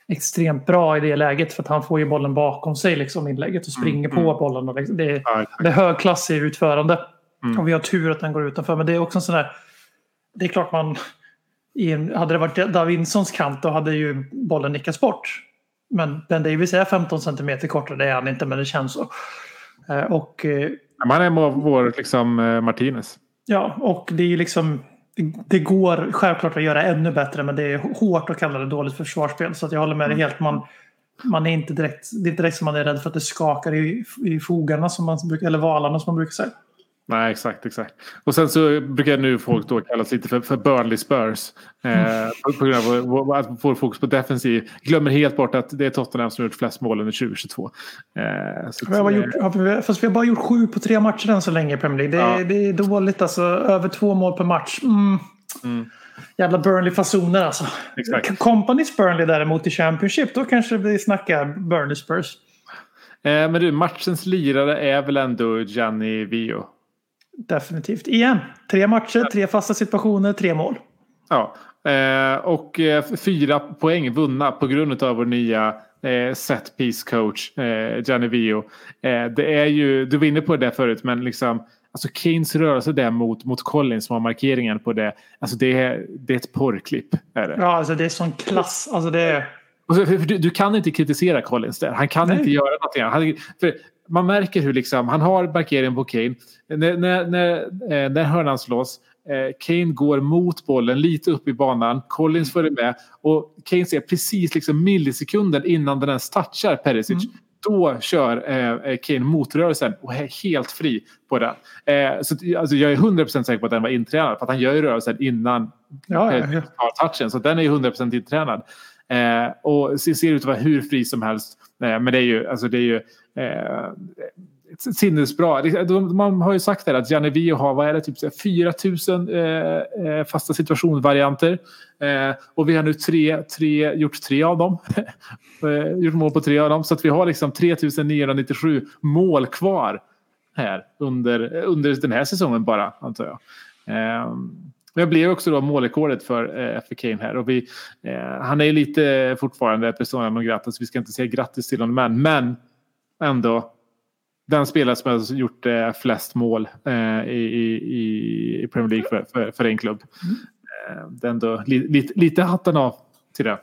extremt bra i det läget för att han får ju bollen bakom sig liksom inlägget och springer på bollen. Och liksom, det, är, Ja, det är högklassig utförande. Mm. Och vi har tur att den går utanför. Men det är också en sån där... Det är klart man... En, hade det varit Davinsons kant då hade ju bollen nickats bort. Men Ben Davis är 15 centimeter kortare, det är han inte men det känns så. Eh, Och, eh, Men Han är vår, liksom, eh, Martinez. ja, och det är liksom... det går självklart att göra ännu bättre men det är hårt att kalla det dåligt försvarsspel. Så att jag håller med dig helt. Man, man är inte direkt, det är inte direkt som man är rädd för att det skakar i, i fogarna som man brukar, eller valarna som man brukar säga. Nej, exakt, exakt. Och sen så brukar nu folk då kallas lite för, för Burnley Spurs. Eh, på, på grund av att vår fokus på defensiv. Glömmer helt bort att det är Tottenham som har gjort flest mål under 2022. Eh, så Vi har gjort, fast vi har bara gjort sju på tre matcher än så länge i Premier League. Det, Ja. det är dåligt alltså. Över två mål per match. Mm. Jävla Burnley-fasoner alltså. Exakt. Companies Burnley däremot i Championship, då kanske vi snackar Burnley Spurs. eh, men du, matchens lirare är väl ändå Gianni Vio? Definitivt. Igen. Tre matcher, tre fasta situationer, tre mål. Ja, eh, och eh, fyra poäng vunna på grund av vår nya eh, set piece coach Gianni Vio. Det är ju, du var inne på det förut, men liksom Alltså Keynes rörelse där mot, mot Collins som har markeringen på det. Alltså det är, det är ett porrklipp. Är det. Ja, alltså det är sån klass. Alltså det är... Du, du kan inte kritisera Collins där. Han kan Nej. inte göra någonting. Han, för man märker hur liksom, han har markeringen på Kane. När, när, när, eh, när hörnan slås. Eh, Kane går mot bollen lite upp i banan. Collins följer med. Och Kane ser precis liksom millisekunden innan den ens touchar Perisic. Då kör eh, Kane motrörelsen och är helt fri på den. Så, alltså, jag är 100% säker på att den var intränad. För att han gör ju rörelsen innan Ja, ja, ja. touchen. Så den är ju 100% intränad. Och ser ut att vara hur fri som helst. Men det är ju, alltså det är ju eh, sinnesbra. Man har ju sagt det att Gianni Vio har, vad är det, typ 4000 eh, eh, fasta situationvarianter. Eh, och vi har nu tre, tre, gjort tre av dem. (laughs) Eh, gjort mål på tre av dem. Så att vi har liksom 3997 mål kvar här under, under den här säsongen bara, antar jag. Eh, men jag blev också då målrekordet för, eh, för Kane här. Och vi, eh, han är ju lite fortfarande persona non grata, så vi ska inte säga grattis till honom än. Men ändå, den spelare som har gjort eh, flest mål eh, i, i, i Premier League för, för, för en klubb. Eh, det är ändå li, lite, lite hatten av till det.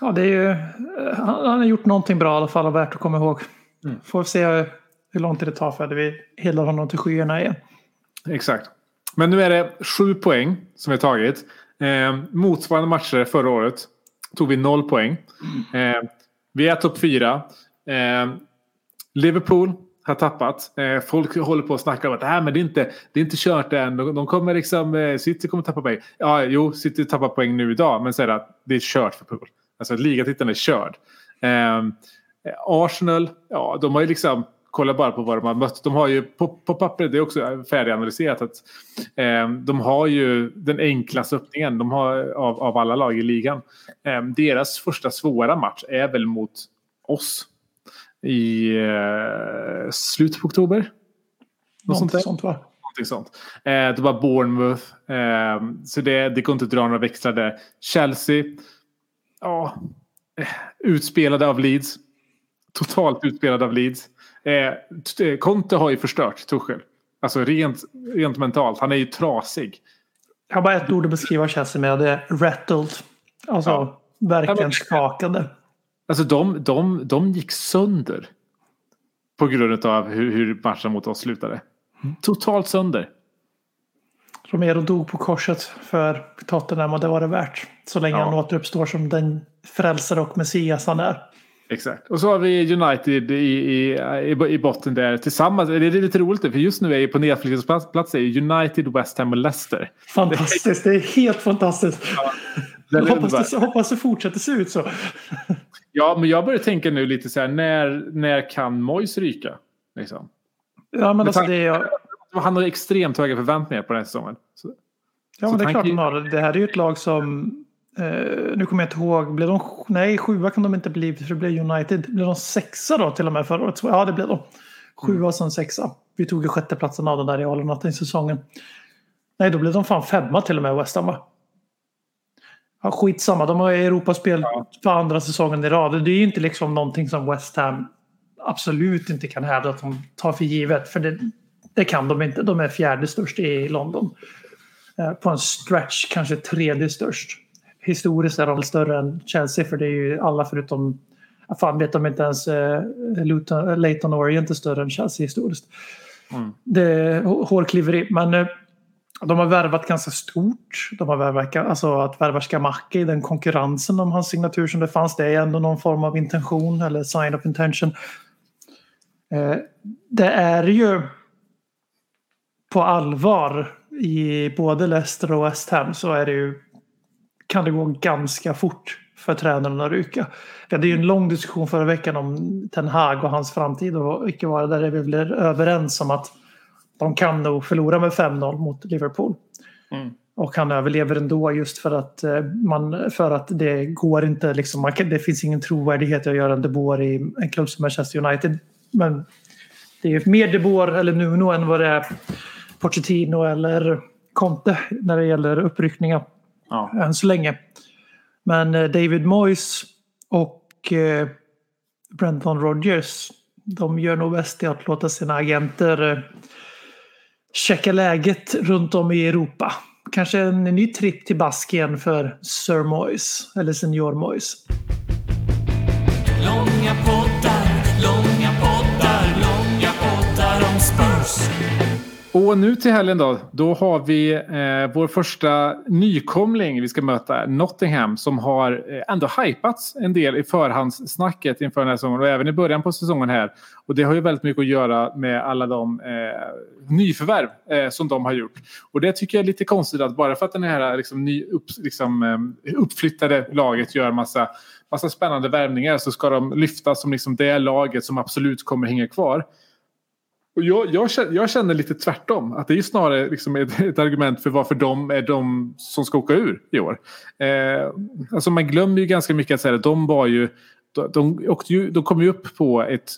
Ja, det är ju, han, han har gjort någonting bra i alla fall och värt att komma ihåg. Får se hur lång tid det tar för att vi hyllar honom till skyarna igen. Exakt. Men nu är det sju poäng som vi har tagit. Eh, motsvarande matcher förra året tog vi noll poäng. Eh, vi är topp fyra. Eh, Liverpool har tappat. Eh, folk håller på att snacka om att äh, men det, är inte, det är inte kört än. De, de kommer liksom, eh, City kommer tappa poäng. Ja, jo, City tappar poäng nu idag. Men så är det att det är kört för Pool. Alltså ligatiteln är körd. Eh, Arsenal, ja de har ju liksom, kolla bara på vad de har mött. De har ju på, på pappret, det är också färdiganalyserat, att eh, de har ju den enklaste öppningen de har, av, av alla lag i ligan. Eh, deras första svåra match är väl mot oss i eh, slutet på oktober. Något sånt där. Någonting sånt va? Någonting sånt. Eh, det var Bournemouth. Eh, så det, det går inte att dra några växlar där. Chelsea. Ja, eh, utspelade av Leeds. Totalt utspelade av Leeds. Eh, Conte har ju förstört Tuchel. Alltså rent, rent mentalt. Han är ju trasig. Jag har bara ett ord att beskriva Chelsea med. Det är rattled. Alltså Ja. verkligen skakade. Alltså de, de, de gick sönder. På grund av hur, hur matchen mot oss slutade. Totalt sönder. Romero dog på korset för Tottenham och det var det värt. Så länge Ja. han återuppstår som den frälsare och messias han är. Exakt. Och så har vi United i, i, i, i botten där tillsammans. Det är lite roligt för just nu är ju på nedflyttningsplats United, West Ham och Leicester. Fantastiskt, det är helt fantastiskt. Det är Jag hoppas, det, hoppas det fortsätter se ut så. Ja, men jag börjar tänka nu lite så här, när, när kan Moyes ryka? Liksom. Ja, men alltså det är, Han har extremt höga förväntningar på den här säsongen. Så, ja, men det är klart de har det. Det här är ju ett lag som... Eh, nu kommer jag inte ihåg. Blev de, nej, sjua kan de inte bli för det blev United. Blev de sexa då till och med förra året? Ja, det blev de. Sjua och sen sexa. Vi tog ju sjätteplatsen av den där i Alnatten säsongen. Nej, då blev de fan femma till och med West Ham va? Ja, skitsamma, de har Europaspel för andra säsongen i rad. Det är ju inte liksom någonting som West Ham absolut inte kan hävda att de tar för givet. För det, det kan de inte. De är fjärde störst i London. Eh, På en stretch kanske tredje störst. Historiskt är de större än Chelsea för det är ju alla förutom Fan vet de inte ens eh, Luton, Leighton Orient är större än Chelsea historiskt. Det är hå- hårklyveri. Men eh, De har värvat ganska stort. De har värvat, alltså att värva Skamacka i den konkurrensen om hans signatur som det fanns. Det är ändå någon form av intention eller sign of intention. Eh, det är ju på allvar i både Leicester och West Ham så är det ju kan det gå ganska fort för tränaren att ryka. Vi hade ju en lång diskussion förra veckan om Ten Hag och hans framtid och icke vara där är vi blir överens om att de kan nog förlora med 5-0 mot Liverpool. Mm. Och han överlever ändå just för att, eh, man, för att det går inte, liksom, man det finns ingen trovärdighet i att göra en De Boer i en klubb som Manchester United. Men det är ju mer De Boer eller Nuno än vad det är Pochettino eller Conte när det gäller uppryckningar Ja. än så länge. Men eh, David Moyes och eh, Brenton Rodgers de gör nog bäst i att låta sina agenter eh, checka läget runt om i Europa. Kanske en ny tripp till Baskien för Sir Moyes eller Senior Moyes. Långa poddar, långa poddar, långa poddar om Spurs. Och nu till helgen då. Då har vi eh, vår första nykomling vi ska möta. Nottingham som har eh, ändå hypats en del i förhandssnacket inför den här säsongen och även i början på säsongen här. Och det har ju väldigt mycket att göra med alla de eh, nyförvärv eh, som de har gjort. Och det tycker jag är lite konstigt att bara för att den här liksom, ny, upp, liksom, eh, uppflyttade laget gör massa, massa spännande värvningar så ska de lyftas som liksom det laget som absolut kommer hänga kvar. Och jag, jag, känner, jag känner lite tvärtom. Att det är snarare liksom ett, ett argument för varför de är de som ska åka ur i år. Eh, alltså man glömmer ju ganska mycket att säga att de var ju de, de, åkte ju, de kom ju upp på ett...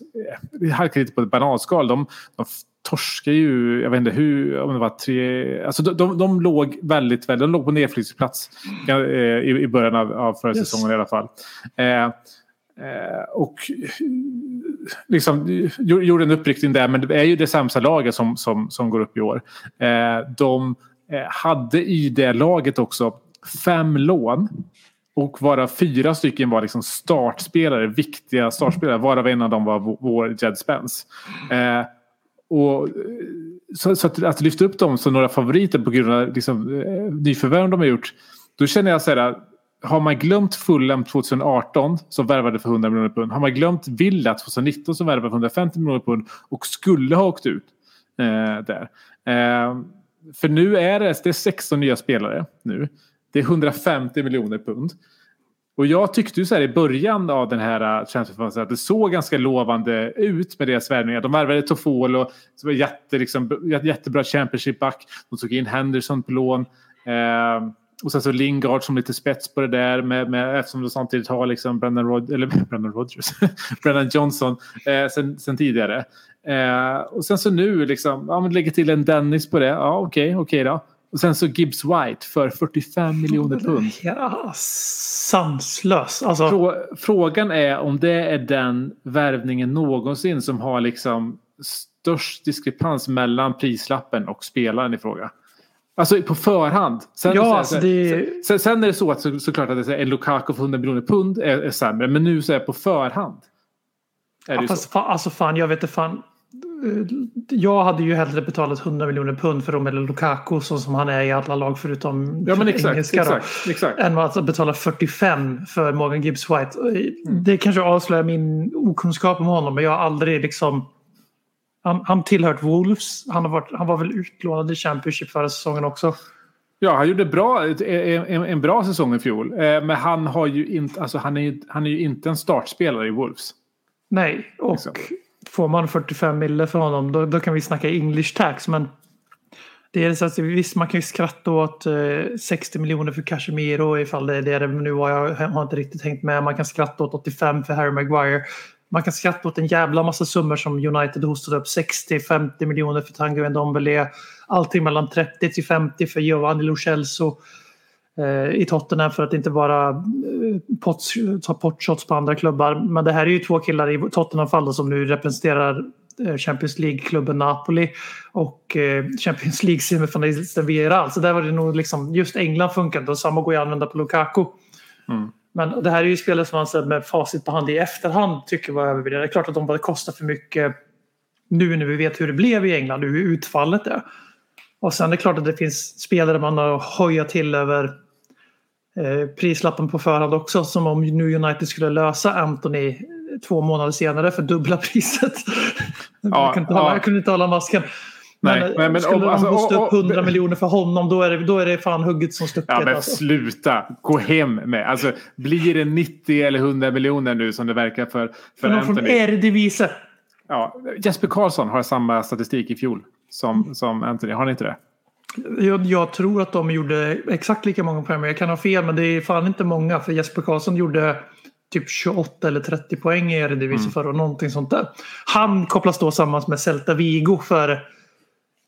Vi halkade lite på ett bananskal. De, de torskade ju, jag vet inte hur, om det var tre... Alltså de, de, de låg väldigt, väldigt... De låg på nedflyttningsplats eh, i, i början av, av förra Yes. säsongen i alla fall. Eh, Eh, Eh, och liksom gjorde en uppryckning där men det är ju det sämsta laget som, som, som går upp i år. Eh, de eh, hade i det laget också fem lån och varav fyra stycken var liksom startspelare, viktiga startspelare, varav en av dem var vår- Jed Spence. Eh, och, eh, så, så att, att lyfta upp dem som några favoriter på grund av liksom, eh, nyförvärv de har gjort. Då känner jag så här, har man glömt Fulham 2018 som värvade för 100 miljoner pund. Har man glömt Villa 2019 som värvade för 150 miljoner pund och skulle ha åkt ut eh, där. Eh, för nu är det, det är 16 nya spelare nu. Det är 150 miljoner pund. Och jag tyckte ju så här i början av den här eh, transferfasen transferfönstret att det såg ganska lovande ut med deras värvningar. De värvade Toffolo som var jätte, liksom, jättebra Championship-back. De tog in Henderson på lån. Eh, och sen så Lingard som lite spets på det där med, med, eftersom de samtidigt har liksom Brendan, Rod, eller (laughs) Brendan Rodgers, (laughs) Brendan Johnson eh, sen, sen tidigare. Eh, och sen så nu liksom, ja men lägger till en Dennis på det. Ja okej, okej då. Och sen så Gibbs White för 45 miljoner pund. (laughs) Ja, sanslös. Alltså, Frå, frågan är om det är den värvningen någonsin som har liksom störst diskrepans mellan prislappen och spelaren i fråga. Alltså på förhand. Sen, Ja, sen, alltså det- sen, sen är det så att så, såklart att det är så här, en Lukaku för 100 miljoner pund är, är sämre. Men nu så är det på förhand. Är det Ja, fast så. fan, alltså fan, jag vet inte fan. Jag hade ju hellre betalat 100 miljoner pund för Romelu Lukaku så som han är i alla lag förutom Ja men exakt. engelska då, exakt, exakt. än att betala 45 för Morgan Gibbs White. Mm. Det kanske avslöjar min okunskap om honom men jag har aldrig liksom han, han tillhört Wolves. Han, har varit, han var väl utlånad i Championship förra säsongen också. Ja, han gjorde bra, en, en, en bra säsong i fjol. Eh, Men han, har ju inte, alltså han, är, ju- han är ju inte en startspelare i Wolves. Nej, och Liksom. får man 45 mille för honom då, då kan vi snacka English tax. Men det är så att, visst, man kan ju skratta åt eh, 60 miljoner för Casemiro ifall det är det det nu var. Jag har inte riktigt hängt med. Man kan skratta åt 85 för Harry Maguire. Man kan skratta åt en jävla massa summor som United hostade upp. 60-50 miljoner för Tanguy Ndombele. Allting mellan 30 till 50 för Giovanni Lo Celso eh, i Tottenham för att inte bara eh, pots, ta potshots på andra klubbar. Men det här är ju två killar i Tottenham-fall som nu representerar eh, Champions League-klubben Napoli och eh, Champions League-semifinalisten Villarreal. Så där var det nog liksom, just England funkade inte och samma går ju att använda på Lukaku. Mm. Men det här är ju spelare som man med facit på hand i efterhand tycker var övervärderade. Det är klart att de bara kostar för mycket nu när vi vet hur det blev i England och hur utfallet är. Och sen är det klart att det finns spelare man har hojat till över eh, prislappen på förhand också. Som om nu United skulle lösa Anthony två månader senare för dubbla (laughs) priset. Ja, jag, kunde inte hålla, ja. jag kunde inte hålla masken. Men, Nej, men- men skulle om- de alltså, hosta och- upp och- 100 miljoner för honom då är, det, då är det fan hugget som stucket. Ja men alltså. sluta, gå hem med. Alltså blir det 90 eller 100 miljoner nu som det verkar för, för För någon från Anthony? Eredivisie. Ja, Jesper Karlsson har samma statistik i fjol som, som Anthony, har ni inte det? Jag, jag tror att de gjorde exakt lika många poäng. men Jag kan ha fel men det är fan inte många. För Jesper Karlsson gjorde typ 28 eller 30 poäng i Eredivisie Mm. förra någonting sånt där. Han kopplas då samman med Celta Vigo för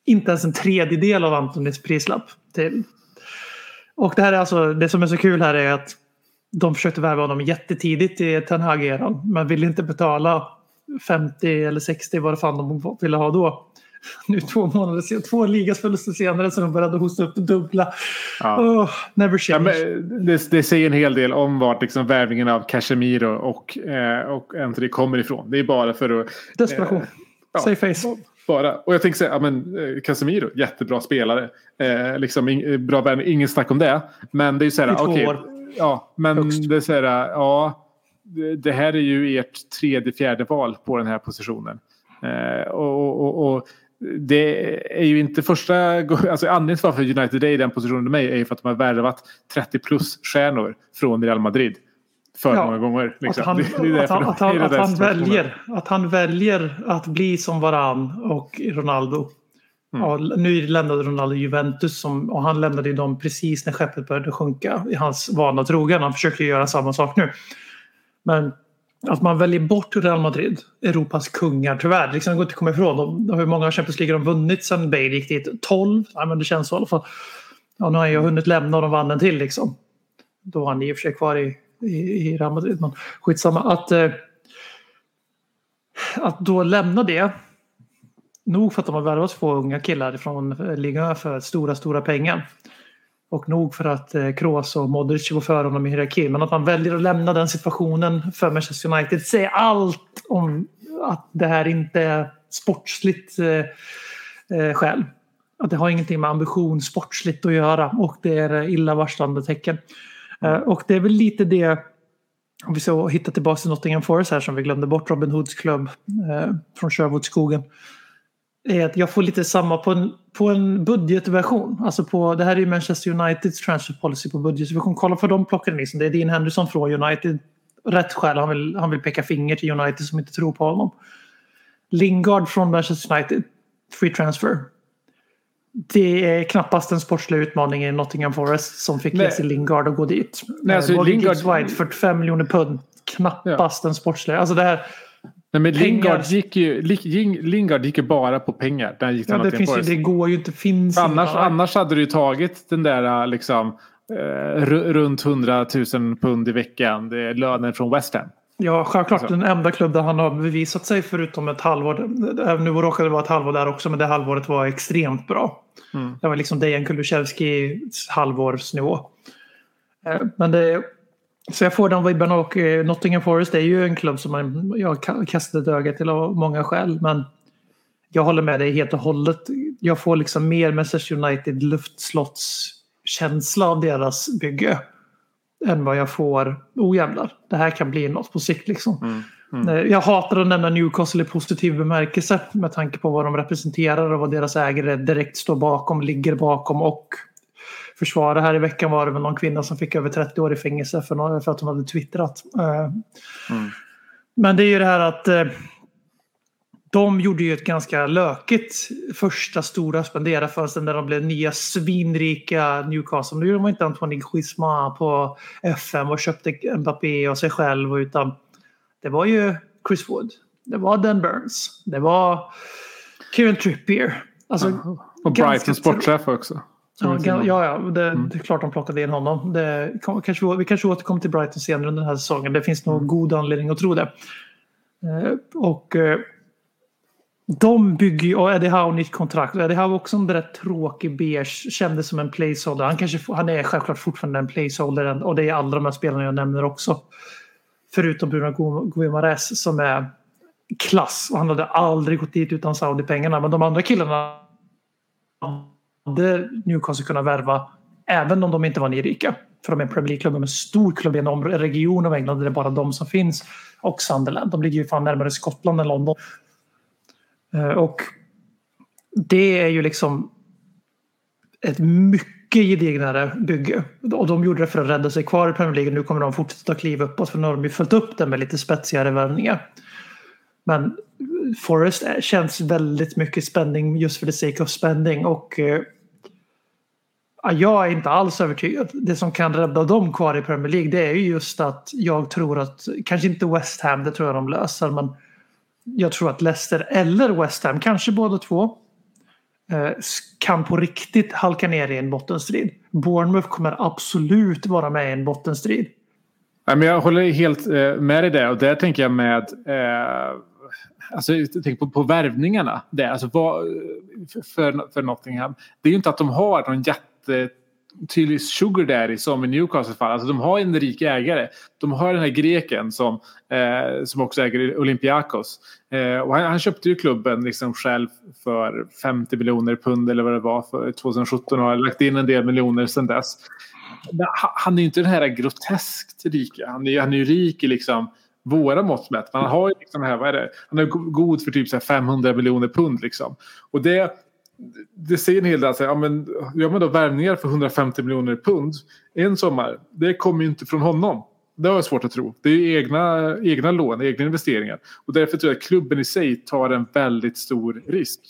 inte ens en tredjedel av Antonis prislapp. Till. Och det här är alltså, det som är så kul här är att de försökte värva honom jättetidigt i Ten Hag-eran men ville inte betala 50 eller 60 vad det fan de ville ha då. (laughs) Nu två månader senare, två ligasförluster senare så de började hosta upp dubbla. Ja. Oh, never Ja, change. men det, det säger en hel del om vart liksom värvningen av Casemiro och, eh, och Anthony kommer ifrån. Det är bara för att... Desperation. eh, ja. Say face. Bara. Och jag tänker säga, ja, men, eh, Casemiro, jättebra spelare. Eh, liksom, ing, eh, bra värvning, ingen snack om det. Men det är ju så här, okej, år. Ja, men Högst. det är så här, ja. det- här är ju ert tredje, fjärde val på den här positionen. Eh, och, och, och det är ju inte första alltså anledningen till varför United är i den positionen med är ju för att de har värvat 30 plus stjärnor från Real Madrid. För Ja, många gånger. Att han, att att att väljer, att han väljer att bli som Varan och Ronaldo. Mm. Ja, nu lämnade Ronaldo Juventus som, och han lämnade dem precis när skeppet började sjunka i hans vana trogen. Han försöker göra samma sak nu. Men att man väljer bort Real Madrid, Europas kungar tyvärr. Liksom, det går inte att komma ifrån. De, hur många Champions League har de vunnit sen Bale gick dit? 12? Ja, men det känns så i alla fall. Ja, nu har jag hunnit lämna och de vann en till liksom. Då var han i och för sig kvar i, i, i Real Madrid. Men skitsamma. Att, eh, att då lämna det. Nog för att de har värvat två unga killar från eh, ligan för stora, stora pengar. Och nog för att eh, Kroos och Modric går före honom i hierarkin. Men att man väljer att lämna den situationen för Manchester United säger allt om att det här inte är sportsligt eh, eh, skäl. Att det har ingenting med ambition sportsligt att göra och det är illavarslande tecken. Eh, och det är väl lite det om vi ska hitta tillbaka till Nottingham Forest här som vi glömde bort, Robin Hoods klubb eh, från Sherwoodskogen. Är att jag får lite samma på en, på en budgetversion. Alltså på, det här är ju Manchester Uniteds transfer policy på budgetversion. Kolla för de plockade ni. Det är Dean Henderson från United. Rätt skäl, han vill, han vill peka finger till United som inte tror på honom. Lingard från Manchester United. Free transfer. Det är knappast en sportslig utmaning i Nottingham Forest som fick Nej. Jesse Lingard att gå dit. Nej, alltså, Lingard- Gibbs White 45 miljoner pund. Knappast en sportslig. Alltså det här, Nej, men Pengar- Lingard gick, ju, Ling- Lingard gick ju bara på pengar. Där gick ja, det, finns ju, det går ju inte. Finns Annars, inga- annars hade du ju tagit den där liksom, eh, ru- runt 100 000 pund i veckan. Det är lönen från West Ham. Ja, självklart. Alltså. Den enda klubb där han har bevisat sig förutom ett halvår. Nu råkade det vara ett halvår där också, men det halvåret var extremt bra. Mm. Det var liksom Dejan Kulusevskis halvårsnivå. Eh, Men det, så jag får den vibben och eh, Nottingham Forest är ju en klubb som man, jag ka- kastat ett öga till av många skäl. Men jag håller med dig helt och hållet. Jag får liksom mer Manchester United luftslottskänsla av deras bygge. Än vad jag får, oh jävlar, det här kan bli något på sikt liksom. Eh, Jag hatar att nämna Newcastle i positiv bemärkelse med tanke på vad de representerar och vad deras ägare direkt står bakom, ligger bakom och försvarar. Här i veckan var det väl någon kvinna som fick över 30 år i fängelse för, för att hon hade twittrat. Eh, Men det är ju det här att eh, de gjorde ju ett ganska lökigt första stora spenderarfönster när de blev nya svinrika Newcastle. Nu var inte Antoine Griezmann på FM och köpte Mbappé och sig själv utan det var ju Chris Wood. Det var Dan Burns. Det var Kieran Trippier. Alltså, Och ganska Brightons sportchef också. Ja, ja, ja det, det är klart de plockade in honom. Det, kanske, vi kanske återkommer till Brighton senare under den här säsongen. Det finns nog god anledning att tro det. Eh, och eh, de bygger ju, och Eddie Howe nytt kontrakt. Eddie Howe också en rätt tråkig beige, kändes som en placeholder. Han, kanske, han är självklart fortfarande en placeholder och det är alla de här spelarna jag nämner också. Förutom Bruno Guimaraes som är klass och han hade aldrig gått dit utan Saudi-pengarna. Men de andra killarna hade Newcastle kunnat värva även om de inte var nyrika. För de är en Premier League-klubb, en stor klubb i en region av England där det är bara de som finns. Och Sunderland, de ligger ju fan närmare Skottland än London. Eh, och det är ju liksom ett mycket gedignare bygge. Och de gjorde det för att rädda sig kvar i Premier League. Nu kommer de fortsätta kliva uppåt för nu har de ju följt upp det med lite spetsigare värvningar. Men Forest känns väldigt mycket spänning just för the sake of spending. Och eh, jag är inte alls övertygad. Det som kan rädda dem kvar i Premier League det är ju just att jag tror att, kanske inte West Ham, det tror jag de löser, men jag tror att Leicester eller West Ham, kanske båda två, eh, kan på riktigt halka ner i en bottenstrid. Bournemouth kommer absolut vara med i en bottenstrid. Ja, men jag håller helt eh, med dig där och där tänker jag med eh, alltså, tänk på, på värvningarna. Där. Alltså, vad, för, för Nottingham. Det är ju inte att de har någon jätte tydlig sugar daddy som i Newcastle fall. Alltså de har en rik ägare. De har den här greken som, eh, som också äger Olympiakos. Eh, och han, han, köpte ju klubben liksom själv för 50 miljoner pund eller vad det var för 2017 och har lagt in en del miljoner sedan dess. Men han är ju inte den här groteskt rika. Han är, han är ju rik i liksom våra mått mätt. Han har ju liksom här, vad är det? Han är god för typ så 500 miljoner pund liksom. Och det det säger en hel del. Alltså, ja, men, gör man då värvningar för 150 miljoner pund en sommar. Det kommer ju inte från honom. Det har jag svårt att tro. Det är egna, egna lån, egna investeringar. Och därför tror jag att klubben i sig tar en väldigt stor risk.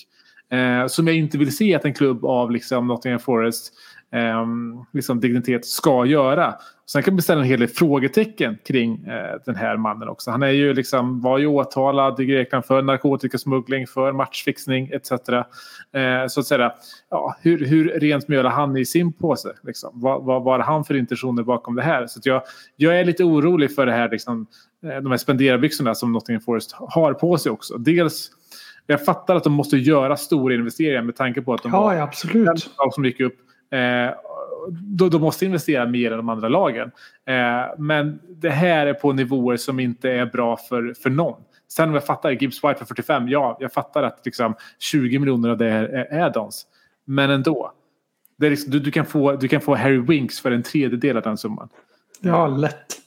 Eh, som jag inte vill se att en klubb av liksom Nottingham Forest eh, liksom dignitet ska göra. Sen kan man ställa en hel del frågetecken kring eh, den här mannen också. Han är ju liksom, var ju åtalad i Grekland för narkotikasmuggling, för matchfixning etc. Eh, så att säga, ja, hur, hur rent mjöl han i sin påse? Liksom? Vad, vad var han för intentioner bakom det här? Så jag, jag är lite orolig för det här, liksom, eh, de här spenderarbyxorna som Nottingham Forest har på sig också. Dels jag fattar att de måste göra stora investeringar med tanke på att de ja, var absolut. som gick upp. Eh, då, då måste investera mer än de andra lagen. Eh, men det här är på nivåer som inte är bra för, för någon. Sen om jag fattar Gibbs White för 45, ja, jag fattar att liksom 20 miljoner av det är add-ons. Men ändå. Det är liksom, du, du, kan få, du kan få Harry Winks för en tredjedel av den summan. Ja, lätt.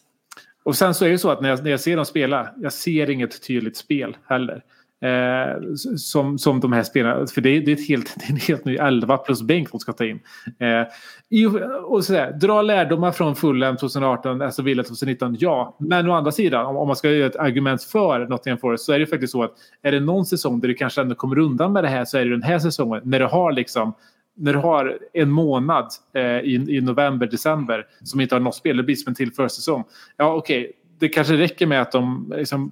Och sen så är det så att när jag, när jag ser dem spela, jag ser inget tydligt spel heller. Eh, som, som de här spelarna. För det är, det är, ett helt, (laughs) det är en helt ny 11 plus bänk de ska ta in. Eh, och sådär, dra lärdomar från Fulham 2018, alltså Villa 2019, ja. Men å andra sidan, om, om man ska göra ett argument för Nottingham Forest så är det faktiskt så att är det någon säsong där du kanske ändå kommer undan med det här så är det den här säsongen. När du har liksom när du har en månad eh, i, i november, december som inte har något spel, det blir som en till försäsong. Ja, okej, okay det kanske räcker med att de liksom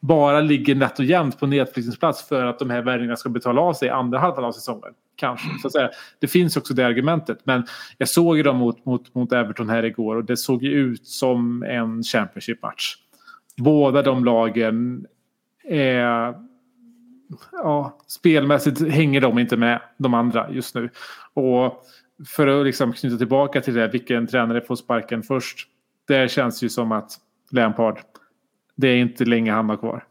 bara ligger nätt och jämnt på nedflyttningsplats för att de här värvningarna ska betala av sig i andra halvan av säsongen. Kanske. Så att säga. Det finns också det argumentet. Men jag såg ju dem mot, mot, mot Everton här igår och det såg ju ut som en Championship-match. Båda de lagen är... Ja, spelmässigt hänger de inte med de andra just nu. Och för att liksom knyta tillbaka till det, vilken tränare får sparken först? Det känns ju som att Lampard. Det är inte länge han har kvar.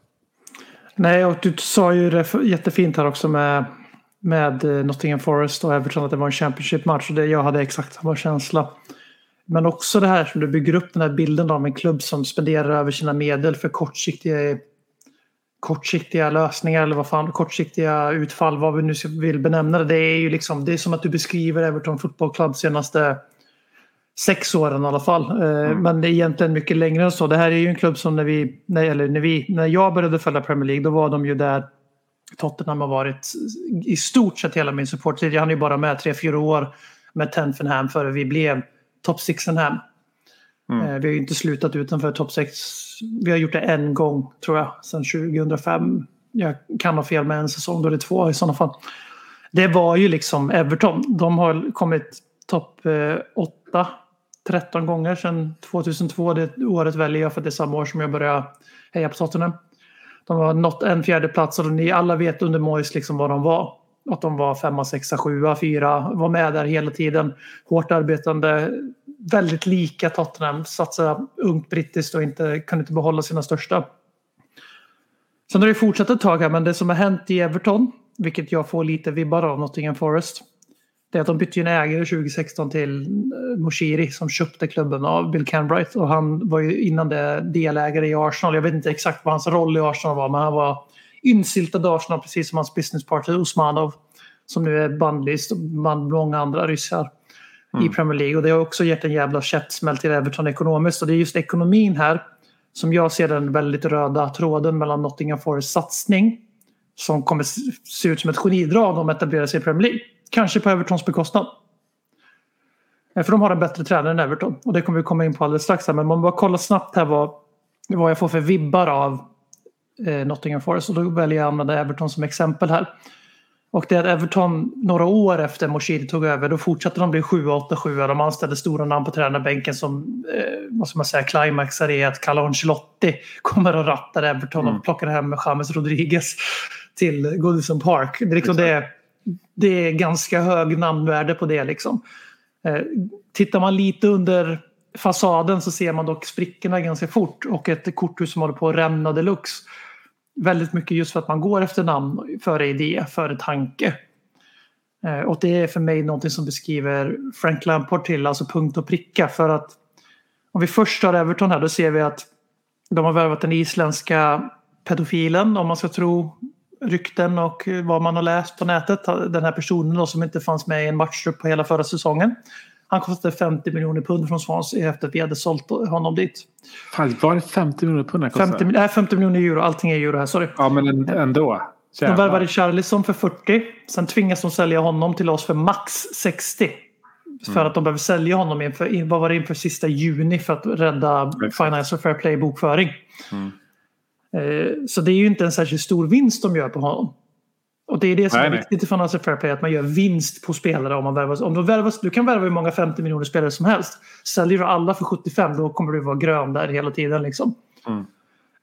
Nej, och du sa ju det jättefint här också med, med eh, Nottingham Forest och Everton att det var en Championship-match. jag hade exakt samma känsla. Men också det här som du bygger upp den här bilden av en klubb som spenderar över sina medel för kortsiktiga, kortsiktiga lösningar eller vad fan, kortsiktiga utfall, vad vi nu vill benämna det. Det är ju liksom, det är som att du beskriver Everton Football Club senaste sex åren i alla fall. Eh, mm. Men det är egentligen mycket längre än så. Det här är ju en klubb som när vi, när, eller när vi, när jag började följa Premier League då var de ju där Tottenham har varit i stort sett hela min supporttid. Jag hann ju bara med tre, fyra år med Tenfenham före vi blev top sixenham. Mm. Eh, vi har ju inte slutat utanför top 6. Vi har gjort det en gång tror jag, sedan 2005. Jag kan ha fel med en säsong, då det är två i sådana fall. Det var ju liksom Everton. De har kommit topp 8 eh, 13 gånger sedan 2002. Det året väljer jag för det är samma år som jag började heja på Tottenham. De har nått en fjärde plats och ni alla vet under Moyes liksom vad de var. Att de var femma, sexa, sjua, fyra, var med där hela tiden. Hårt arbetande, väldigt lika Tottenham, satsade ungt brittiskt och inte, kunde inte behålla sina största. Sen har det fortsatt ett tag här men det som har hänt i Everton, vilket jag får lite vibbar av Nottingham Forest, det är att de bytte en ägare 2016 till eh, Moshiri som köpte klubben av Bill Canbright. Och han var ju innan det delägare i Arsenal. Jag vet inte exakt vad hans roll i Arsenal var men han var insyltad i Arsenal precis som hans businesspartner Usmanov. Som nu är bandlyst bland många andra ryssar i Premier League. Och det har också gett en jävla käftsmäll till Everton ekonomiskt. Och det är just ekonomin här som jag ser den väldigt röda tråden mellan Nottingham Forest satsning som kommer se ut som ett genidrag om de etablerar sig i Premier League. Kanske på Evertons bekostnad. Eh, För de har en bättre tränare än Everton. Och det kommer vi komma in på alldeles strax. Här. Men man bara kolla snabbt här vad, vad jag får för vibbar av eh, Nottingham Forest. Och då väljer jag att använda Everton som exempel här. Och det är att Everton några år efter Moshiri tog över då fortsatte de bli 7-8-7. De anställde stora namn på tränarbänken som eh, vad ska man säga, climaxar i att Carlo Ancelotti kommer att ratta Everton och plockar hem James Rodriguez till Goodison Park. Det är, liksom det, det är ganska hög namnvärde på det. Liksom. Eh, tittar man lite under fasaden så ser man dock sprickorna ganska fort och ett korthus som håller på att rämna deluxe. Väldigt mycket just för att man går efter namn före idé, före tanke. Eh, Och det är för mig någonting som beskriver Frank Lampard till, alltså punkt och pricka. För att om vi först tar Everton här, då ser vi att de har värvat den isländska pedofilen, om man ska tro rykten och vad man har läst på nätet. Den här personen då, som inte fanns med i en matchtrupp på hela förra säsongen. Han kostade 50 miljoner pund från Swansea efter att vi hade sålt honom dit. Fan, var det 50 miljoner pund den kostade? 50, mil- nej, 50 miljoner euro, allting är euro här, sorry. Ja, men en- ändå. De Jävlar. värvade Charlison för 40. Sen tvingas de sälja honom till oss för max 60. För att de behöver sälja honom inför, in, vad var det inför sista juni för att rädda Financial Fair Play bokföring. Eh, så det är ju inte en särskilt stor vinst de gör på honom. Och det är det som Nej, är viktigt i Financial Fair Play, att man gör vinst på spelare om man värvar. Om du, värvas, du kan värva hur många 50 miljoner spelare som helst. Säljer du alla för 75 då kommer du vara grön där hela tiden. Liksom.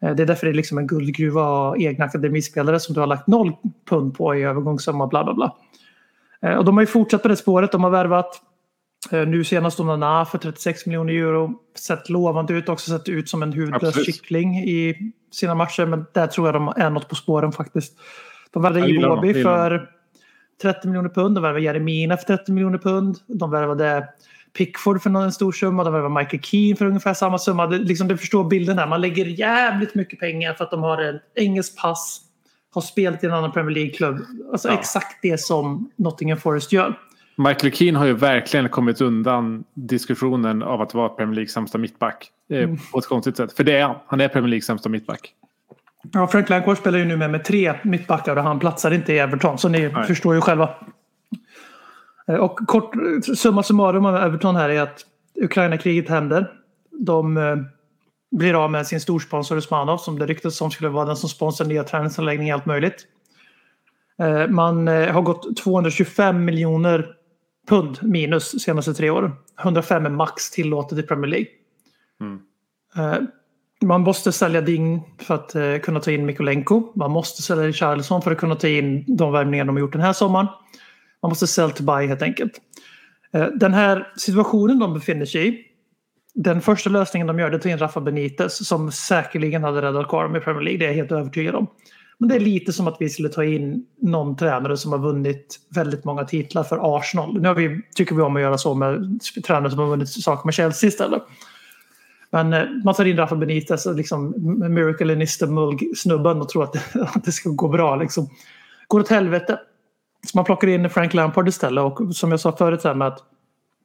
Eh, Det är därför det är liksom en guldgruva av egna akademispelare som du har lagt noll pund på i övergångssumma bla bla bla. Eh, Och de har ju fortsatt på det spåret. De har värvat nu senast Onana för 36 miljoner euro. Sett lovande ut, också sett ut som en Absolut. kyckling i sina matcher. Men där tror jag de är något på spåren faktiskt. De värvade Iwobi för 30 miljoner pund. De värvade Jeremina för 30 miljoner pund. De värvade Pickford för en stor summa. De värvade Michael Keane för ungefär samma summa. Det, liksom, du förstår bilden här. Man lägger jävligt mycket pengar för att de har en engelsk pass. Har spelat i en annan Premier League-klubb. Alltså Ja. exakt det som Nottingham Forest gör. Michael Keane har ju verkligen kommit undan diskussionen av att vara Premier Leagues sämsta mittback. Eh, Mm. På ett konstigt sätt. För det är han. Han är Premier Leagues sämsta mittback. Ja, Frank Lampard spelar ju nu med, med tre mittbackar och han platsar inte i Everton. Så ni Nej. förstår ju själva. Eh, Och kort summa summarum av Everton här är att Ukraina-kriget händer. De eh, blir av med sin storsponsor Usmanov som det ryktas som skulle vara den som sponsrar nya träningsanläggningar och allt möjligt. Eh, Man eh, har gått 225 miljoner pund minus de senaste tre åren. 105 är max tillåtet i Premier League. Mm. Eh, man måste sälja Ding för att eh, kunna ta in Mikolenko. Man måste sälja Richarlison för att kunna ta in de värvningar de har gjort den här sommaren. Man måste sell to buy helt enkelt. Eh, den här situationen de befinner sig i. Den första lösningen de gör det är att ta in Rafa Benitez som säkerligen hade räddat kvar dem i Premier League. Det är jag helt övertygad om. Men det är lite som att vi skulle ta in någon tränare som har vunnit väldigt många titlar för Arsenal. Nu har vi, tycker vi om att göra så med tränare som har vunnit saker med Chelsea istället. Men eh, man tar in Rafa Benitez, liksom Miracle in Istanbul-snubben och tror att det, (laughs) att det ska gå bra. Liksom. Går åt helvete. Så man plockar in Frank Lampard istället och som jag sa förut här med att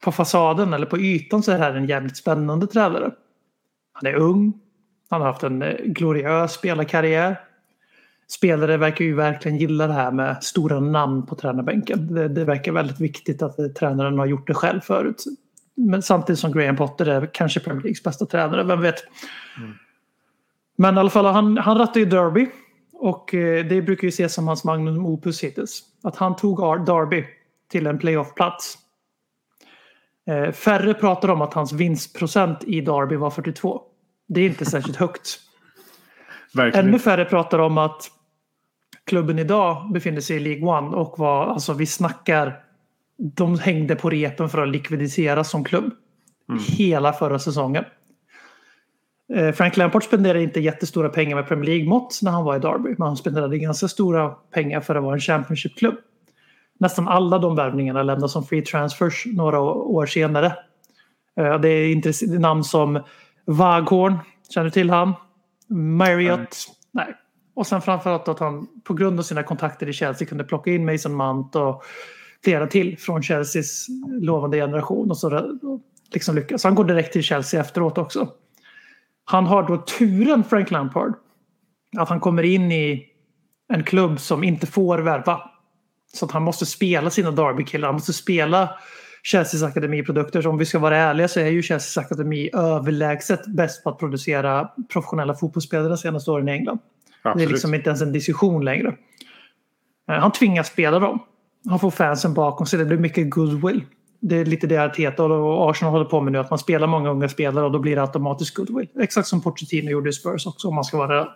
på fasaden eller på ytan så är det här en jävligt spännande tränare. Han är ung. Han har haft en eh, gloriös spelarkarriär. Spelare verkar ju verkligen gilla det här med stora namn på tränarbänken. Det, det verkar väldigt viktigt att eh, tränaren har gjort det själv förut. Men samtidigt som Graham Potter är kanske Premier Leagues bästa tränare, vem vet. Men i alla fall, han, han rattar ju Derby. Och eh, det brukar ju ses som hans magnum opus hittills. Att han tog Derby till en playoffplats. Eh, färre pratar om att hans vinstprocent i Derby var 42. Det är inte särskilt (laughs) högt. Verkligen. Ännu färre pratar om att klubben idag befinner sig i League One och var, alltså vi snackar, de hängde på repen för att likvidiseras som klubb. Hela förra säsongen. Eh, Frank Lampard spenderade inte jättestora pengar med Premier League-mått när han var i Derby. Men han spenderade ganska stora pengar för att vara en Championship-klubb. nästan alla de värvningarna lämnas som free transfers några år senare. Eh, det är namn som Waghorn, känner du till han? Marriott? Mm. Nej. Och sen framförallt att han på grund av sina kontakter i Chelsea kunde plocka in Mason Mount och flera till från Chelseas lovande generation och så liksom lyckas. Han går direkt till Chelsea efteråt också. Han har då turen, Frank Lampard, att han kommer in i en klubb som inte får värva. Så att han måste spela sina Derby-killar, han måste spela Chelseas akademiprodukter. Så om vi ska vara ärliga så är ju Chelseas akademi överlägset bäst på att producera professionella fotbollsspelare de senaste åren i England. Absolut. Det är liksom inte ens en diskussion längre. Eh, han tvingas spela dem. Han får fansen bakom sig. Det blir mycket goodwill. Det är lite det Arteta och Arsenal håller på med nu. Att man spelar många unga spelare och då blir det automatiskt goodwill. Exakt som Pochettino gjorde i Spurs också om man ska vara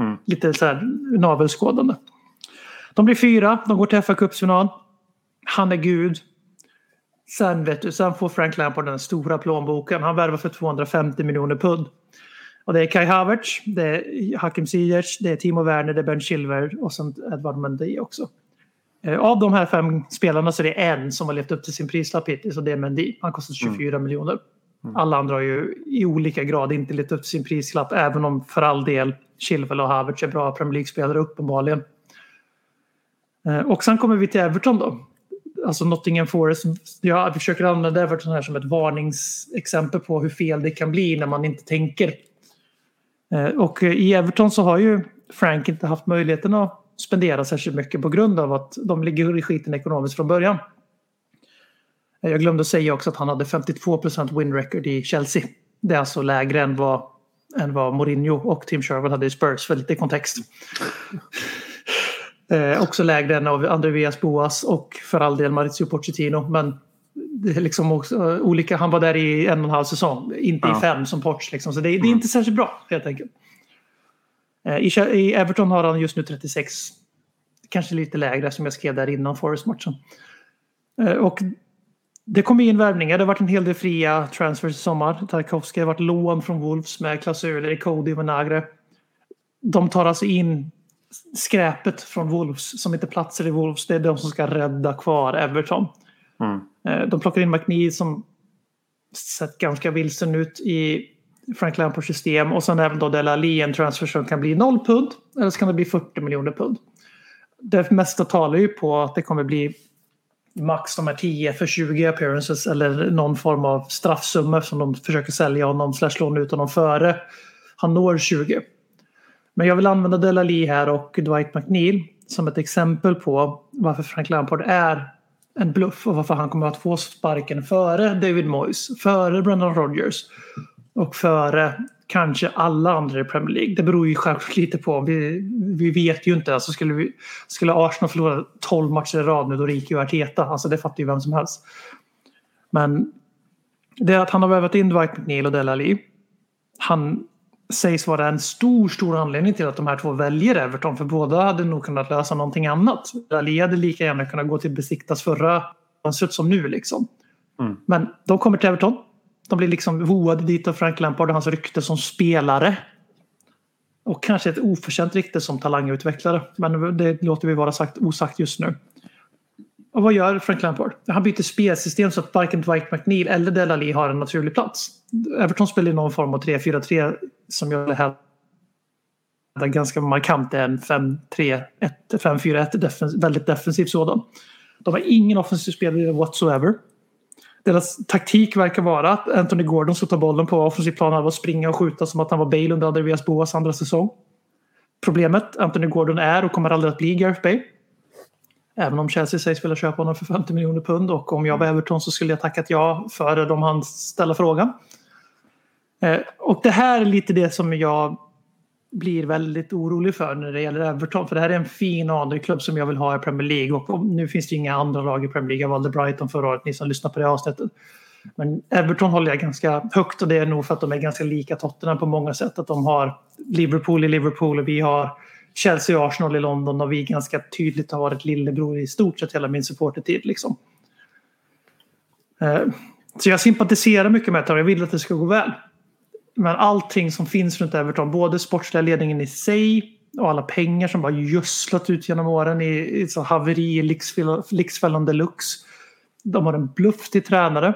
mm. lite så här navelskådande. De blir fyra. De går till fa Cupsfinal. Han är gud. Sen, vet du, sen får Frank Lampard den stora plånboken. Han värvar för 250 miljoner pund. Och det är Kai Havertz, det är Hakim Ziyech, det är Timo Werner, det är Ben Chilver och sen Edvard Mendy också. Eh, av de här fem spelarna så är det en som har levt upp till sin prislapp hittills och det är Mendy. Han kostar 24 mm. miljoner. Mm. Alla andra har ju i olika grad inte levt upp till sin prislapp även om för all del Chilwell och Havertz är bra Premier League-spelare uppenbarligen. Eh, och sen kommer vi till Everton då. Alltså Nottingham Forest. Jag försöker använda Everton här som ett varningsexempel på hur fel det kan bli när man inte tänker. Eh, och i Everton så har ju Frank inte haft möjligheten att spendera särskilt mycket på grund av att de ligger i skiten ekonomiskt från början. Eh, jag glömde säga också att han hade 52 win record i Chelsea. Det är alltså lägre än vad, än vad Mourinho och Tim Sherwood hade i Spurs för lite kontext. (laughs) Eh, också lägre än av Andreas Boas och för all del Maurizio Pochettino. Men det är liksom också, uh, olika. Han var där i en och en halv säsong, inte ja. i fem som Poch. Liksom. Så det, det, är mm. inte särskilt bra helt enkelt. Eh, i, Everton har han just nu 36. Kanske lite lägre som jag skrev där innan Forest-matchen. Eh, och det kom in värvningar. Det har varit en hel del fria transfers i sommar. Tarkovsky har varit lån från Wolves med klausuler i Cody och Nagre. De tar alltså in skräpet från Wolves som inte platsar i Wolves. Det är de som ska rädda kvar Everton. Mm. Eh, de plockar in McNeil som sett ganska vilsen ut i Frank Lampards system och sen även då Dela en transfer som kan bli 0 pund eller så kan det bli 40 miljoner pund. Det mesta talar ju på att det kommer bli max de här 10 för 20 appearances eller någon form av straffsumma som de försöker sälja honom slash låna ut honom före han når 20. Men jag vill använda Dela Lee här och Dwight McNeil som ett exempel på varför Frank Lampard är en bluff och varför han kommer att få sparken före David Moyes, före Brendan Rodgers och före kanske alla andra i Premier League. Det beror ju självklart lite på. Vi, vi vet ju inte. Alltså skulle, vi, skulle Arsenal förlora 12 matcher i rad nu då ryker ju Arteta. Alltså det fattar ju vem som helst. Men det är att han har vävat in Dwight McNeil och Dele Alli. Han sägs vara en stor, stor anledning till att de här två väljer Everton. För båda hade nog kunnat lösa någonting annat. Ali hade lika gärna kunnat gå till Besiktas förra fönstret som nu liksom. Mm. Men de kommer till Everton. De blir liksom voade dit av Frank Lampard och hans rykte som spelare. Och kanske ett oförtjänt rykte som talangutvecklare. Men det låter vi vara sagt, osagt just nu. Och vad gör Frank Lampard? Han byter spelsystem så att varken Dwight McNeil eller Delali har en naturlig plats. Everton spelar i någon form av 3-4-3 som jag hävdar ganska markant är en 5-3-1, 5-4-1, defens väldigt defensiv sådan. De har ingen offensiv spelare whatsoever. Deras taktik verkar vara att Anthony Gordon ska ta bollen på offensiv plan och springa och skjuta som att han var Bale under Andreas Boas andra säsong. Problemet, Anthony Gordon är och kommer aldrig att bli Gareth Bale. Även om Chelsea sägs vilja köpa honom för 50 miljoner pund och om jag var Everton så skulle jag tackat ja före de han ställa frågan. Eh, och det här är lite det som jag blir väldigt orolig för när det gäller Everton. För det här är en fin AD-klubb som jag vill ha i Premier League. Och nu finns det inga andra lag i Premier League. Jag valde Brighton förra året, ni som lyssnar på det avsnittet. Men Everton håller jag ganska högt och det är nog för att de är ganska lika Tottenham på många sätt. Att de har Liverpool i Liverpool och vi har Chelsea och Arsenal i London och vi ganska tydligt har varit lillebror i stort sett hela min supportertid. Liksom. Eh, så jag sympatiserar mycket med det och jag vill att det ska gå väl. Men allting som finns runt Everton, både sportsliga ledningen i sig, och alla pengar som bara gödslat ut genom åren i, i så haveri i Lyxfällan deluxe. De har en bluff till tränare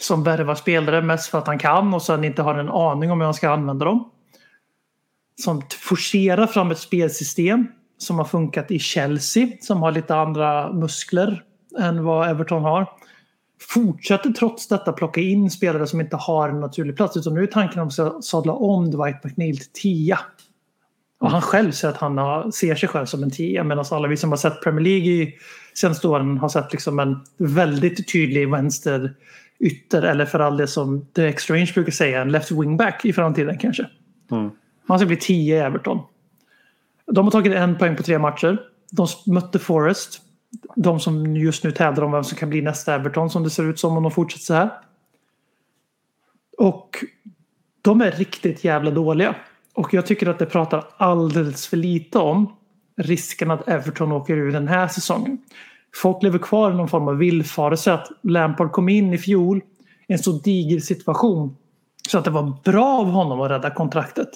som värvar spelare mest för att han kan och sen inte har en aning om hur han ska använda dem. Som forcerar fram ett spelsystem som har funkat i Chelsea som har lite andra muskler än vad Everton har. Fortsätter trots detta plocka in spelare som inte har en naturlig plats utan nu är tanken att de sadla om Dwight McNeil till tia. Och han själv säger att han har, ser sig själv som en tia medan alla vi som har sett Premier League i senaste åren har sett liksom en väldigt tydlig vänster ytter eller för all det som The Exchange brukar säga en left wingback i framtiden kanske. Mm. Man ska bli tio i Everton. De har tagit en poäng på tre matcher. De mötte Forest. De som just nu tävlar om vem som kan bli nästa Everton som det ser ut som om de fortsätter så här. Och de är riktigt jävla dåliga. Och jag tycker att det pratar alldeles för lite om risken att Everton åker ur den här säsongen. Folk lever kvar i någon form av villfarelse att Lampard kom in i fjol i en så diger situation så att det var bra av honom att rädda kontraktet.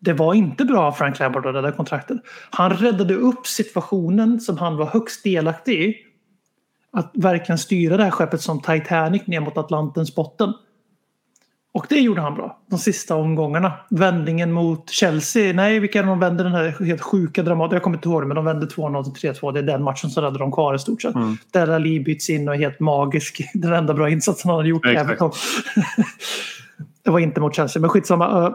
Det var inte bra av Frank Lampard att rädda kontraktet. Han räddade upp situationen som han var högst delaktig i. Att verkligen styra det här skeppet som Titanic ner mot Atlantens botten. Och det gjorde han bra. De sista omgångarna. Vändningen mot Chelsea. Nej, vilka de vände den här helt sjuka dramaten? Jag kommer inte ihåg det, men de vände 2-0 till 3-2. Det är den matchen som räddade dem kvar i stort sett. Mm. Där Ali byts in och är helt magisk. (laughs) Den enda bra insatsen han har gjort Everton. (laughs) det var inte mot Chelsea, men skitsamma.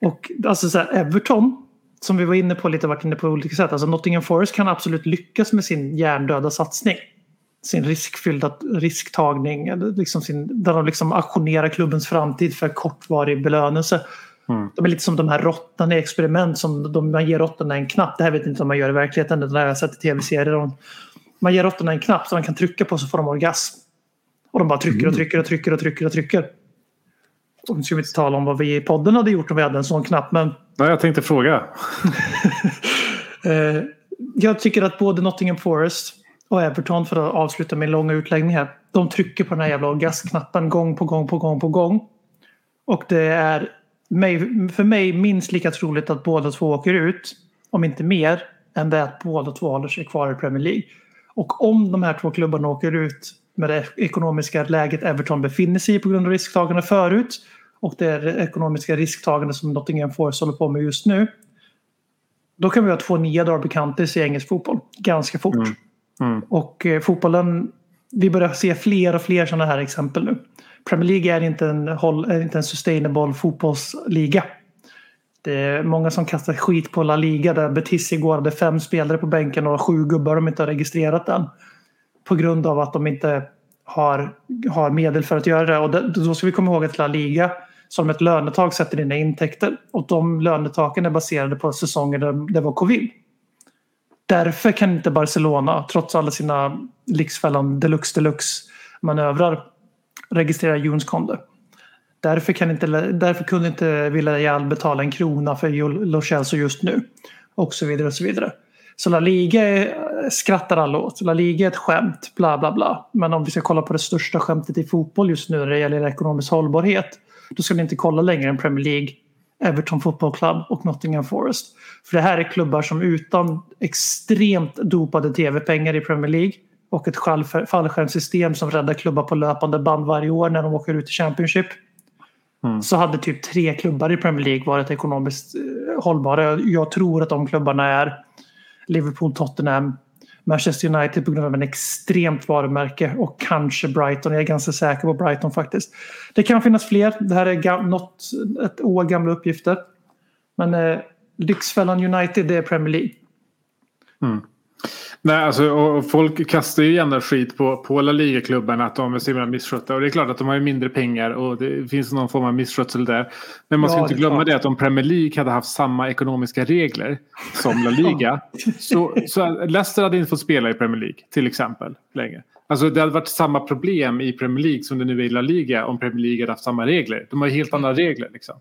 Och alltså så här, Everton, som vi var inne på lite, varit inne på olika sätt. Alltså Nottingham Forest kan absolut lyckas med sin hjärndöda satsning sin riskfyllda risktagning. Liksom sin, där de liksom aktionerar klubbens framtid för kortvarig belönelse. Mm. De är lite som de här råttorna i experiment som de, man ger råttorna en knapp. Det här vet jag inte om man gör i verkligheten. Det har jag sett i tv-serier. Man ger råttorna en knapp som de kan trycka på så får de orgasm. Och de bara trycker och trycker och trycker och trycker och trycker. Och nu ska vi inte tala om vad vi i podden hade gjort om vi hade en sån knapp. Men... Nej, jag tänkte fråga. (laughs) Eh, jag tycker att både Nottingham Forest och Everton för att avsluta min långa utläggning här. De trycker på den här jävla gasknappen gång på gång på gång på gång. Och det är för mig minst lika troligt att båda två åker ut, om inte mer, än det att båda två håller sig kvar i Premier League. Och om de här två klubbarna åker ut med det ekonomiska läget Everton befinner sig i på grund av risktagande förut och det ekonomiska risktagande som Nottingham Forest håller på med just nu. Då kan vi ha två nya Derby Counties i engelsk fotboll ganska fort. Mm. Mm. Och eh, fotbollen, vi börjar se fler och fler sådana här exempel nu. Premier League är inte en, är inte en sustainable fotbollsliga. Det är många som kastar skit på La Liga där Betis igår hade fem spelare på bänken och sju gubbar de inte har registrerat än. På grund av att de inte har, har medel för att göra det. Och det, då ska vi komma ihåg att La Liga som ett lönetag sätter dina intäkter. Och de lönetaken är baserade på säsonger där det var covid. Därför kan inte Barcelona, trots alla sina Lyxfällan deluxe deluxe manövrar, registrera Juns Conde. Därför, kan inte, därför kunde inte Villarreal betala en krona för Lo Celso just nu. Och så vidare och så vidare. Så La Liga skrattar alla åt. La Liga är ett skämt, bla bla bla. Men om vi ska kolla på det största skämtet i fotboll just nu när det gäller ekonomisk hållbarhet. Då ska ni inte kolla längre än Premier League Everton Football Club och Nottingham Forest. För det här är klubbar som utan extremt dopade tv-pengar i Premier League och ett fallskärmssystem som räddar klubbar på löpande band varje år när de åker ut i Championship. Mm. Så hade typ tre klubbar i Premier League varit ekonomiskt eh, hållbara. Jag tror att de klubbarna är Liverpool, Tottenham, Manchester United på grund av en extremt varumärke och kanske Brighton. Jag är ganska säker på Brighton faktiskt. Det kan finnas fler. Det här är något, ett år gamla uppgifter. Men eh, Lyxfällan United det är Premier League. Mm. Nej, alltså, och folk kastar ju gärna skit på, på La Liga-klubbarna att de är så himla misskötta. Och det är klart att de har ju mindre pengar och det finns någon form av misskötsel där. Men man ska ja, inte glömma det att om Premier League hade haft samma ekonomiska regler som La Liga. så, så Leicester hade inte fått spela i Premier League till exempel längre. Alltså det hade varit samma problem i Premier League som det nu är i La Liga om Premier League hade haft samma regler. De har helt andra regler liksom.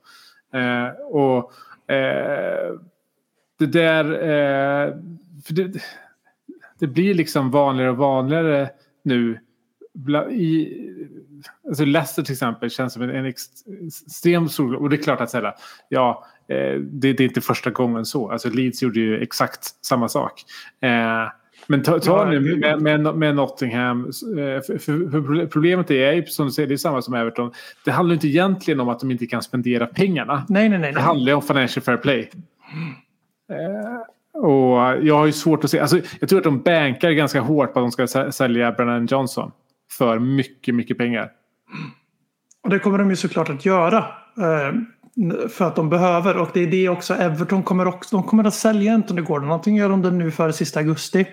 Eh, och eh, det där... Eh, det, det blir liksom vanligare och vanligare nu. I, alltså Leicester till exempel känns som en, en extremt stor... Och det är klart att säga, ja, det, det, är inte första gången så. Alltså Leeds gjorde ju exakt samma sak. Men ta, ta nu med, med, med Nottingham. För, för problemet är som du säger, det är samma som Everton. Det handlar inte egentligen om att de inte kan spendera pengarna. Nej, nej, nej. Det handlar om financial fair play. Och eh, jag har ju svårt att se. Alltså, jag tror att de bankar ganska hårt på att de ska sälja Brennan Johnson. För mycket, mycket pengar. Och det kommer de ju såklart att göra. Eh, för att de behöver. Och det är det också. Everton kommer också. De kommer att sälja Anthony Gordon. Antingen gör de det nu före sista augusti.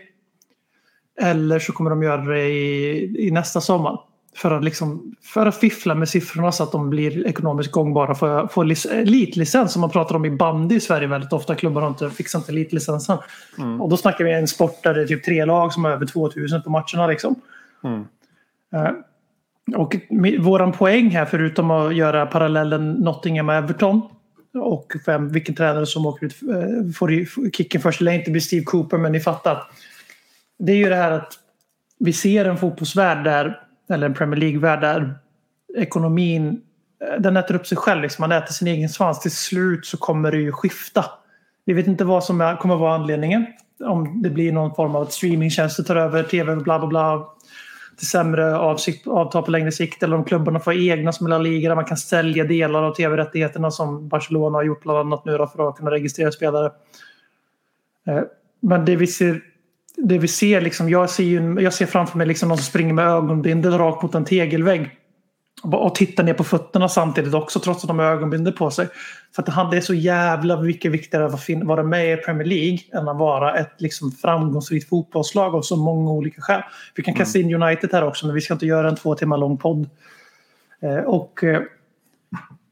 Eller så kommer de göra det i, i nästa sommar. För att, liksom, för att fiffla med siffrorna så att de blir ekonomiskt gångbara för att få elitlicens som man pratar om i bandy i Sverige väldigt ofta. Klubbar har inte fixat inte elitlicensen. Mm. Och då snackar vi en sport där det är typ tre lag som har över 2000 på matcherna. Liksom. Mm. Uh, och våran poäng här förutom att göra parallellen Nottingham och Everton och vem, vilken tränare som åker ut, uh, får kicken först. Det lär inte bli Steve Cooper men ni fattar. Det är ju det här att vi ser en fotbollsvärld där eller en Premier League-värld där ekonomin eh, den äter upp sig själv. Liksom. Man äter sin egen svans. Till slut så kommer det ju skifta. Vi vet inte vad som är, kommer vara anledningen. Om det blir någon form av att streamingtjänster tar över tv bla bla bla. Till sämre avsikt, avtal på längre sikt. Eller om klubbarna får egna som La Liga där man kan sälja delar av tv-rättigheterna som Barcelona har gjort bland annat nu för att kunna registrera spelare. Eh, men det vi ser det vi ser, liksom, jag, ser ju, jag ser framför mig liksom någon som springer med ögonbindel rakt mot en tegelvägg. Och tittar ner på fötterna samtidigt också trots att de har ögonbindel på sig. För att det är så jävla mycket viktigare att vara med i Premier League än att vara ett liksom framgångsrikt fotbollslag av så många olika skäl. Vi kan kasta in United här också men vi ska inte göra en två timmar lång podd. Eh, och eh,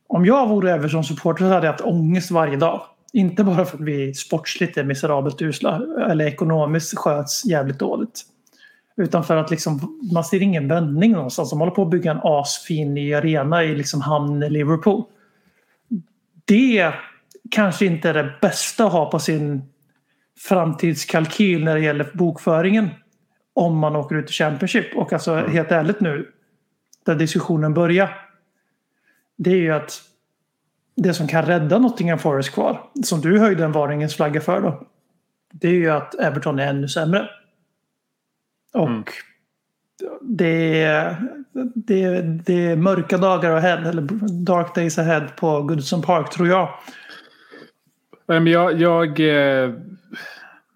om jag vore Everton-supporter så hade jag haft ångest varje dag. Inte bara för att vi sportsligt är miserabelt usla eller ekonomiskt sköts jävligt dåligt. Utan för att liksom, man ser ingen vändning någonstans. De håller på att bygga en asfin ny arena i liksom hamn i Liverpool. Det kanske inte är det bästa att ha på sin framtidskalkyl när det gäller bokföringen. Om man åker ut i Championship. Och alltså helt ärligt nu, där diskussionen börjar. Det är ju att det som kan rädda Nottingham Forest kvar, som du höjde en varningens flagga för då, det är ju att Everton är ännu sämre. Och mm. det, är, det, det är mörka dagar ahead, eller dark days ahead på Goodson Park tror jag. Jag, jag, eh,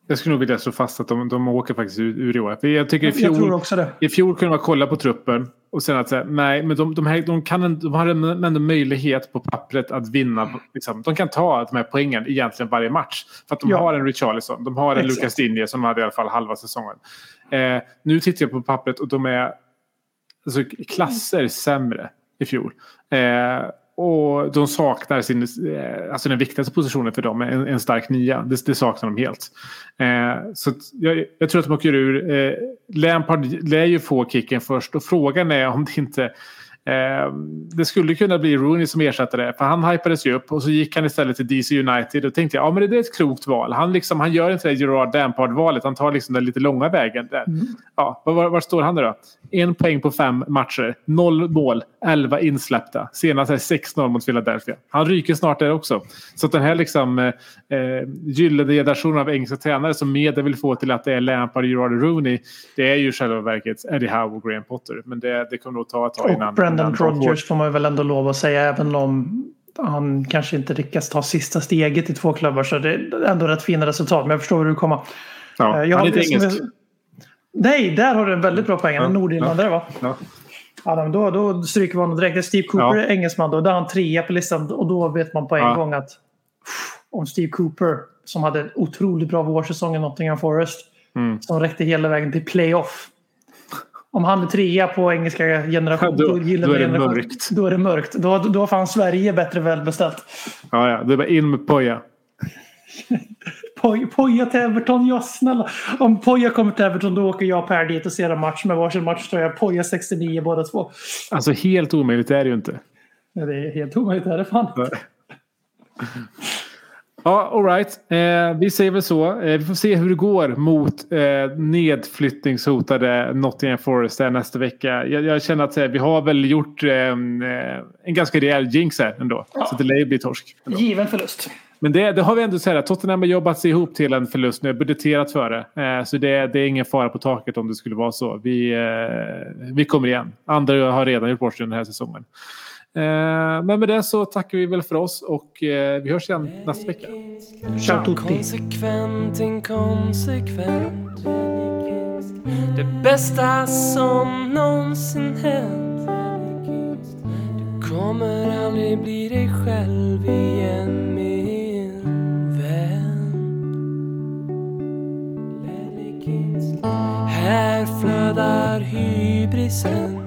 jag skulle nog vilja slå fast att de, de åker faktiskt ur, ur i år. Jag tycker i fjol, jag tror också det. I fjol kunde man kolla på truppen och sen att säga, nej, men de, de, här, de, kan, de har ändå möjlighet på pappret att vinna. Liksom, de kan ta de här poängen egentligen varje match. För att de ja. har en Richarlison, de har en Exakt. Lucas Digne som hade i alla fall halva säsongen. Eh, nu tittar jag på pappret och de är alltså, klasser sämre i fjol. Eh, och de saknar sin, eh, alltså den viktigaste positionen för dem, en, en stark nia. Det, det saknar de helt. Eh, så jag, jag, tror att de åker ur. Eh, Lampard lär ju få kicken först och frågan är om det inte Eh, det skulle kunna bli Rooney som ersättare för han hypades ju upp och så gick han istället till DC United och tänkte ja men det är ett klokt val. Han, liksom, han gör inte det Gerard Dampard-valet, han tar liksom den lite långa vägen. Där. Mm. Ja, var, var, står han då? En poäng på fem matcher, noll mål, elva insläppta. Senast är 6-0 mot Philadelphia. Han ryker snart där också. Så den här liksom, eh, eh gyllene generationen av engelska tränare som media vill få till att det är Lampard, Gerard och Rooney. Det är ju själva verket Eddie Howe och Graham Potter. Men det, det kommer nog ta ett tag innan. Brendan Rodgers får man väl ändå lov att säga även om han kanske inte lyckas ta sista steget i två klubbar så det är ändå rätt fina resultat. Men jag förstår hur du kommer. Ja, jag han är inte engelsk. Nej, där har du en väldigt bra poäng. Ja, Nordirländare ja. va? Ja. Ja, då, då stryker honom direkt. Steve Cooper ja. är engelsman då. Där är han trea på listan och då vet man på en ja. gång att om Steve Cooper som hade en otroligt bra vårsäsong i Nottingham Forest mm. som räckte hela vägen till playoff om han är trea på engelska generation, då, då, då är det generation, mörkt. Då är det mörkt. Då, då har fan Sverige bättre välbeställt. Ja, ja. Det är bara in med (laughs) Poja. Poja till Everton, ja snälla. Om Poja kommer till Everton då åker jag och Per dit och ser en match med varsin matchtröja. Poja 69 båda två. Alltså helt omöjligt är det ju inte. Ja, det är helt omöjligt är det fan. (laughs) Ja, alright. Eh, vi säger väl så. Eh, vi får se hur det går mot eh, nedflyttningshotade Nottingham Forest nästa vecka. Jag, jag känner att eh, vi har väl gjort eh, en ganska rejäl jinx här ändå. Ja. Så det lär ju bli torsk. Ändå. Given förlust. Men det, det har vi ändå sagt. Tottenham har jobbat sig ihop till en förlust nu. Budgeterat för det. Eh, så det, det, är ingen fara på taket om det skulle vara så. Vi, eh, vi kommer igen. Andra har redan gjort bort sig den här säsongen. Eh, men med det så tackar vi väl för oss och eh, vi hörs igen nästa vecka. Ciao tutti. Konsekvent, inkonsekvent. Det bästa som någonsin hänt. Du kommer aldrig bli dig själv igen min vän. Här flödar hybrisen.